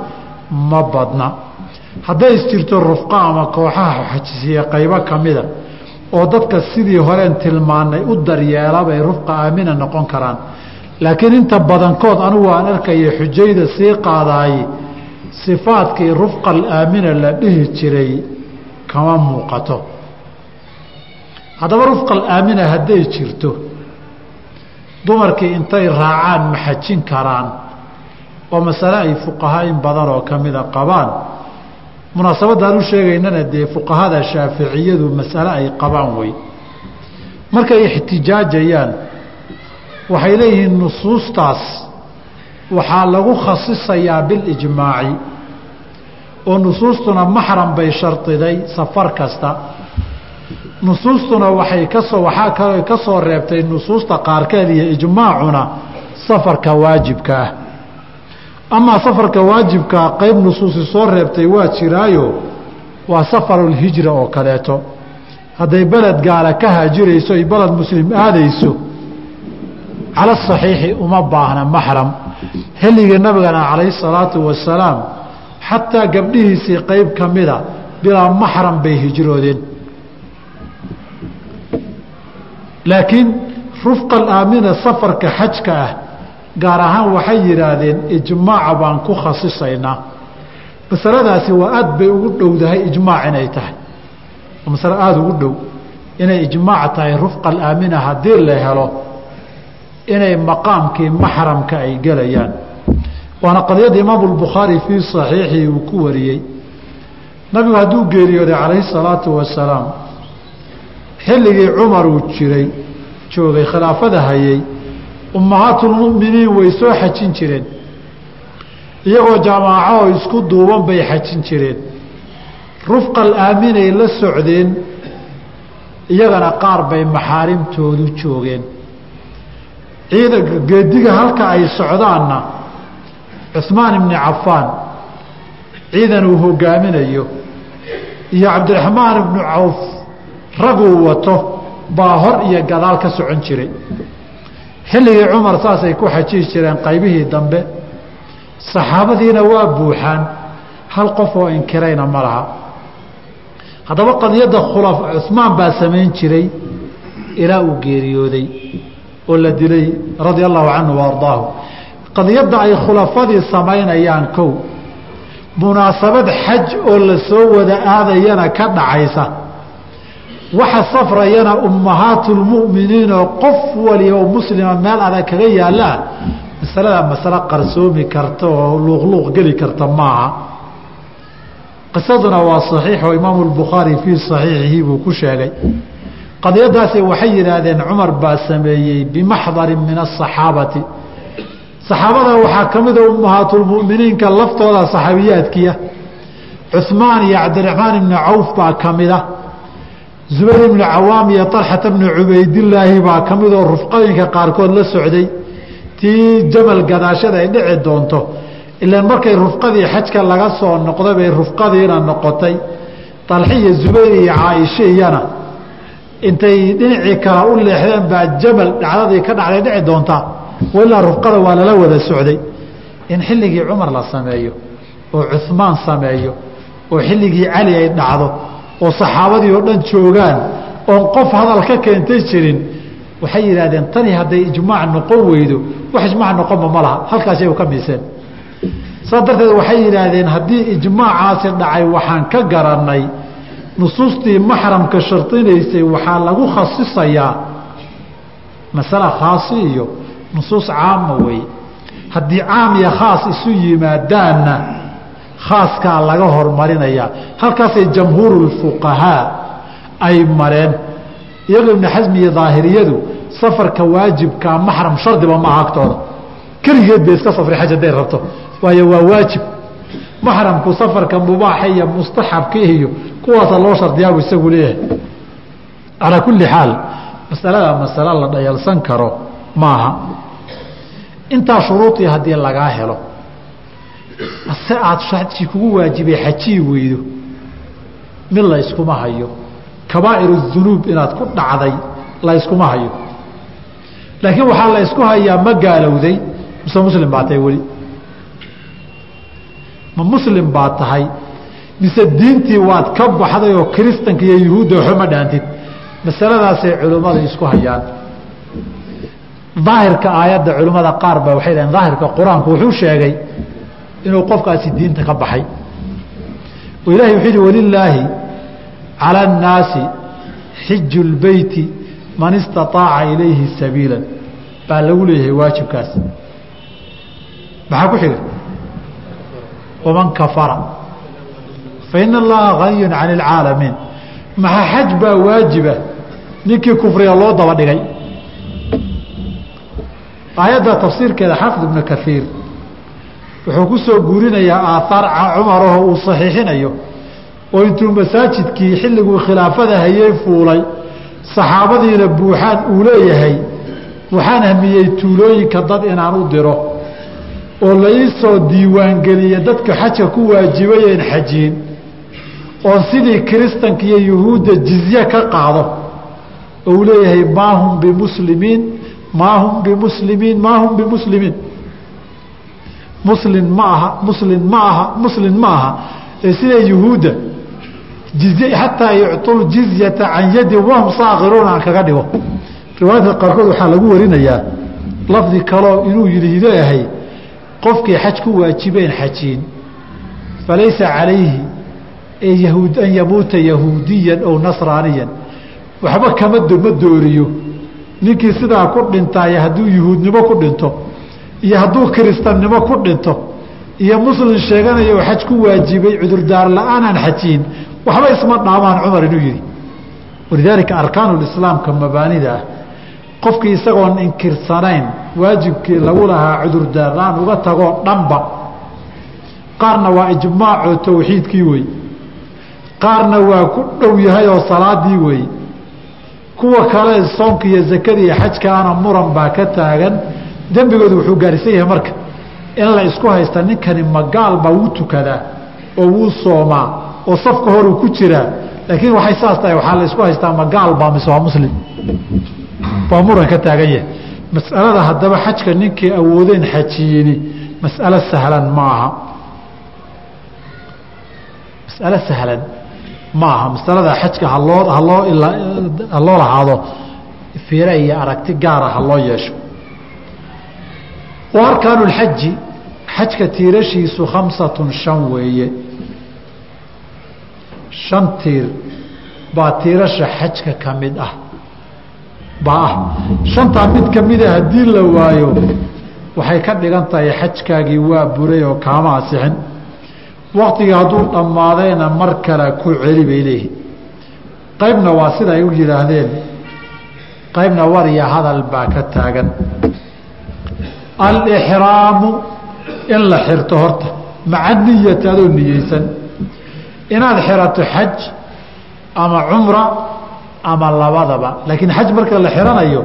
ma badna hadday isjirto rufqa ama kooxaha xajisiye qaybo ka mida oo dadka sidii horeen tilmaanay u daryeela bay rufqa aamina noqon karaan. Laakiin inta badankood anugu aan arkaya xujayda sii qaadaay sifaadkii rufqal aamina la dhihi jiray kama muuqato. Haddaba rufqal aamina hadday jirto dumarkii intay raacaan ma xajin karaan oo masale ay fuqahaa in badan oo ka mida qabaan munaasabadaan u sheegaynana dee fuqahada shaaficiyadu masale ay qabaan wey markay ixtijaajayaan waxay leeyihiin nusuustaas waxaa lagu khasisayaa bilijmaaci oo nusuustuna maxram bay shardiday safar kasta. Nusuustuna waxay ka soo waxaa kaloo ka soo reebtay nusuusta qaarkeed iyo ijmaacuna safarka waajibka ah amaa safarka waajibkaa qayb nusuusi soo reebtay waa jiraayo waa safarulhijra oo kaleeto. Hadday beled gaala ka haajirayso ay beled muslim aadayso cala saxiixi uma baahna maxram. Xilligii nabigana calayhi salaatu wasalaam xataa gabdhihiisii qayb ka mida bilaa maxram bay hijroodeen. Laakiin rufqal aamina safarka xajka ah gaar ahaan waxay yidhaahdeen ijmaaca baan ku khasisaynaa. Masaladaasi waa aad bay ugu dhowdahay ijmaac inay tahay. Masale aada ugu dhow. Inay ijmaac tahay rufqal aamina haddii la helo inay maqaamkii maxramka ay gelayaan. Waana qadiyadda imaamu lbukhaari fii saxiixii uu ku wariyey. Nabigu hadduu geeriyooday calayhi salaatu wasalaam xilligii cumar uu jiray joogay khilaafada hayay ummahaatulmu'miniin way soo xajin jireen. Iyagoo jamaaco oo isku duuban bay xajin jireen. Rufqal aaminay la socdeen iyagana qaar bay maxaarimtoodu joogeen. Ciidanka geediga halka ay socdaanna cuhmaan ibni cafaan ciidan uu hogaaminayo iyo cabdiraxmaan ibnu cawf raguu wato baa hor iyo gadaal ka socon jiray xilligii cumar saasay ku xajihi jireen qaybihii dambe saxaabadiina waa buuxaan hal qof oo inkirayna ma laha. Haddaba qadiyadda khula cumaan baa samayn jiray ilaa uu geeriyooday oo la dilay radia allahu canhu wa ardaahu. Qadiyadda ay khulafadii samaynayaan kow munaasabad xaj oo la soo wada aadayana ka dhacaysa waxa safrayana ummahaatulmu'miniin oo qof waliba oo muslima meel adag kaga yaallaa masalada masale qarsoomi karta oo luuqluuq geli karta maaha. Qisaduna waa saxiix oo imaamu lbukhaari fii saxiixihi buu ku sheegay. Qadiyadaasi waxay yidhaahdeen cumar baa sameeyey bimaxdarin min asaxaabati saxaabada waxaa ka mida ummahaatulmu'miniinka laftooda saxaabiyaadkiya cuhmaan iyo cabdiraxmaan ibni cawf baa ka mida zubayr ibnu cawaam iyo alxata bnu cubaydilaahi baa ka midoo rufqooyinka qaarkood la socday. Tii jamal gadaashada ay dhici doonto ilaan markay rufqadii xajka laga soo noqday bay rufqadiina noqotay. Alxi iyo zubayr iyo caaisha iyana intay dhinacii kale u leexdeen baa jamal dhacdadii ka dhacday dhici doontaa ilaa rufqada waa lala wada socday. In xilligii cumar la sameeyo oo cumaan sameeyo oo xilligii cali ay dhacdo oo saxaabadii oo dhan joogaan oon qof hadal ka keentay jirin waxay yidhahdeen tani hadday ijmaac noqon weydo wax ijmaac noqonba ma laha. Halkaasay u ka miiseen. Saas darteed waxay yidhaahdeen haddii ijmaacaasi dhacay waxaan ka garannay. Nusuustii maxramka shardinaysay waxaa lagu khasisayaa. Masale khaasi iyo nusuus caama weeye haddii caam iyo khaas isu yimaadaanna khaaskaa laga hormarinayaa. Halkaasay jamhuurulfuqahaa ay mareen. Iyagoo ibnu xasmi iyo daahiriyadu safarka waajibkaa maxram shardiba maaha agtooda keligeed bay iska safri xaj hadday rabto. Waayo waa waajib. Maxramku safarka mubaaxa iyo mustaxabka iyo kuwaasa loo shardiyaabu isagu leeyahay. Calaa kulli xaal masalada masalo la dhayalsan karo maaha. Intaa shuruudii haddii lagaa helo ase aada kugu waajibay xajii weydo mid la hayo. Kabaa'iru dunuub inaad ku dhacday la hayo. Laakiin waxaa la hayaa ma gaalowday mise muslim baa tahay weli. Ma muslim baa tahay mise diintii waad ka baxday oo kiristanka iyo yuhuudda waxba ma dhaantid. Masaladaasay culimmada isku hayaan. Daahirka aayadda culimmada qaar ba waxay dhaheen daahirka qur'aanku wuxuu sheegay inuu qofkaasi diinta ka baxay. Ilahay wuxuu yihi walilaahi cala annaasi xiju lbeyti man istaaaca ilayhi sabiila baa lagu leeyahay waajibkaas. Maxaa ku xiga waman kafara. Fa ina allaha ganiyun cani اlcaalamiin maxaa xaj baa waajiba ah? ninkii kufriga loo daba dhigay. Aayadda tafsiirkeeda xaafid ibnu kaiir wuxuu ku soo guurinayaa aahaar cumaraho uu saxiixinayo oo intuu masaajidkii xilliguu khilaafada hayey fuulay saxaabadiina buuxaan uu leeyahay waxaan hamiyey tuulooyinka dad inaan u diro oo laisoo diiwaangeliye dadka xajka ku waajibayeen xajiin oon sidii kiristanka iyo yuhuudda jizye ka qaado. Oo uu leeyahay maa hum bimuslimiin maa hum bimuslimiin maa hum bimuslimiin muslin ma aha muslin ma aha muslin ma aha. Ee sida yuhuudda jizye xataa yucطu jizyata can yadi wahum saakiruuna aan kaga dhigo. Riwaayadka qaarkood waxaa lagu warinayaa lafdi kaloo inuu yidhi leeyahay qofkii xaj ku waajibeen xajiin. Falaysa calayhi an yamuuta yahuudiyan ow nasraaniyan. Waxba kama ma dooriyo. Ninkii sidaa ku dhintaaye hadduu yuhuudnimo ku dhinto iyo hadduu kiristannimo ku dhinto iyo muslim sheeganayo xaj ku waajibay cudurdaar la'aanaan xajiin waxba isma dhaamaan cumar inuu yihi walidaalika arkaanulislaamka mabaanida ah qofkii isagoon inkirsanayn waajibkii lagu lahaa cudurdaarlaan uga tagoo dhanba. Qaarna waa ijmaacoo tawxiidkii wey qaarna waa ku dhow yahay oo salaadii wey kuwa kale soonka iyo zakada iyo xajkaana muran baa ka taagan dembigoodu wuxuu gaarhsan yahay marka in la isku haysta ninkani magaal baa wuu tukadaa oo wuu soomaa oo safka horuu ku jiraa. Laakiin waxay saas tahay waxaa la isku haystaa magaal baa mise waa muslim? Waa muran ka taagan yahay. Mas'alada haddaba xajka ninkii awoodeen xajiini mas'alo sahlan ma mas'alo sahlan ma masalada xajka haloo haloo ha loo lahaado fiire iyo aragti gaara ha loo yeesho wa arkaanu lxaji xajka tiirashiisu khamsatun shan weeye. Shan tiir baa tiirasha xajka ka mid ah. Baa ah. Shantaa mid ka mida haddii la waayo waxay ka dhigan tahay xajkaagii waa buray oo kaama asixin waktigii hadduu dhammaadayna mar kale ku celi bay leeyihiin qaybna waa sida ay u yidhaahdeen. Qaybna war iyo hadal baa ka taagan alixraamu in la xirto horta. Maca niyati adoo niyeysan. Inaad xirato xaj ama cumra ama labadaba. Laakiin xaj marka la xiranayo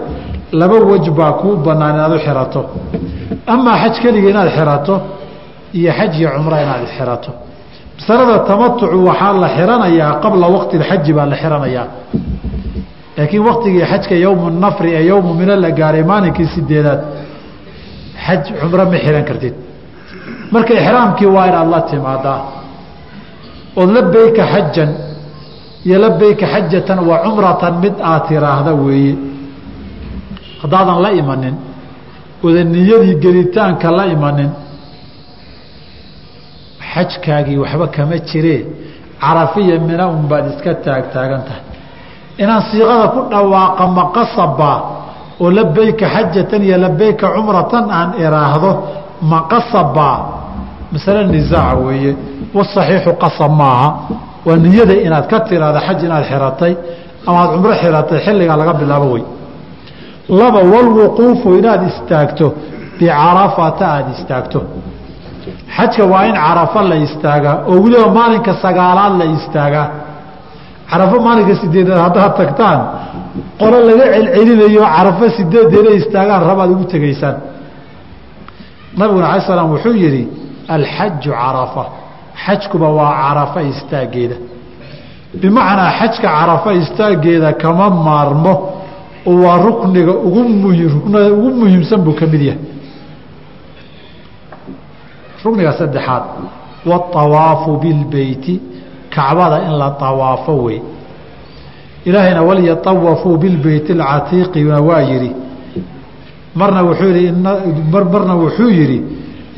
laba wej baa kuu banaan inaad u xirato. Amaa xaj keliga inaad xirato iyo xaj iyo cumra inaad xirato. Masalada tamatucu waxaa la xiranayaa qabla waqti اxaji baa la xiranayaa. Laakiin waktigii xajka yowmu nafri ee yowmu mina la gaaray maalinkii sideedaad xaj cumro ma xiran kartid marka ixraamkii waa inaad la timaadaa ood labayka xajan iyo labayka xajatan wa cumratan mid aad tiraahda weeye haddaadan la imanin oda niyadii gelitaanka la imanin xajkaagii waxba kama jiree carafiya mina un baad iska taagtaagan tahay inaan siiqada ku dhawaaqa maqasabaa oo labayka xajatan iyo labayka cumratan aan iraahdo maqasabaa masale nisaaca weeye. Wasaxiixu qasab maaha. Waa niyada inaad ka tiraahdo xaj inaad xiratay ama cumro xiratay xilligaa laga bilaabo wey. Laba walwuquufu inaad istaagto. Bicarafata aada istaagto. Xajka waa in carafo la istaagaa oo weliba maalinka sagaalaad la istaagaa. Carafo maalinka sideedaad haddaad tagtaan qolo laga celcelinayo carafo sideedeeda istaagaan rabaad ugu tegaysaan. Nabiguna alay slam wuxuu yidhi alxaju carafa. Xajkuba waa carafa istaageeda. Bimacnaa xajka carafa istaageeda kama maarmo oo waa rukniga ugu mruknada ugu muhiimsan buu ka mid yahay. Rukniga saddexaad waawaafu bilbeyti kacbada in la awaafo wey ilaahayna walyatawafuu bilbeyti alcatiiqina waa yidhi. Marna wuxuu yihi marna wuxuu yidhi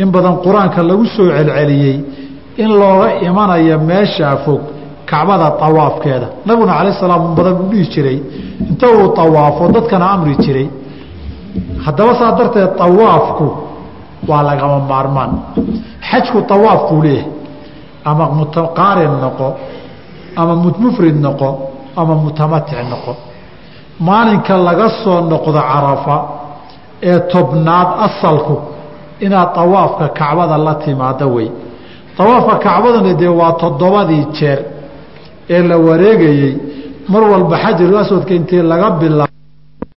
in badan qur'aanka lagu soo celceliyey in looga imanayo meeshaa fog kacbada awaafkeeda nabiguna cala salaam badan uu dhihi jiray. Inta uu awaafo dadkana amri jiray. Haddaba saa darteed awaafku waa lagama maarmaan. Xajku awaafkuu leeyahay. Ama mutaqaarin noqo ama mufrid noqo ama mutamatic noqo maalinka laga soo noqdo carafa ee tobnaad asalku inaad awaafka kacbada la timaado wey. Awaafka kacbadana dee waa toddobadii jeer ee la wareegayey. Mar walba xajaru aswadka intii laga bilaabo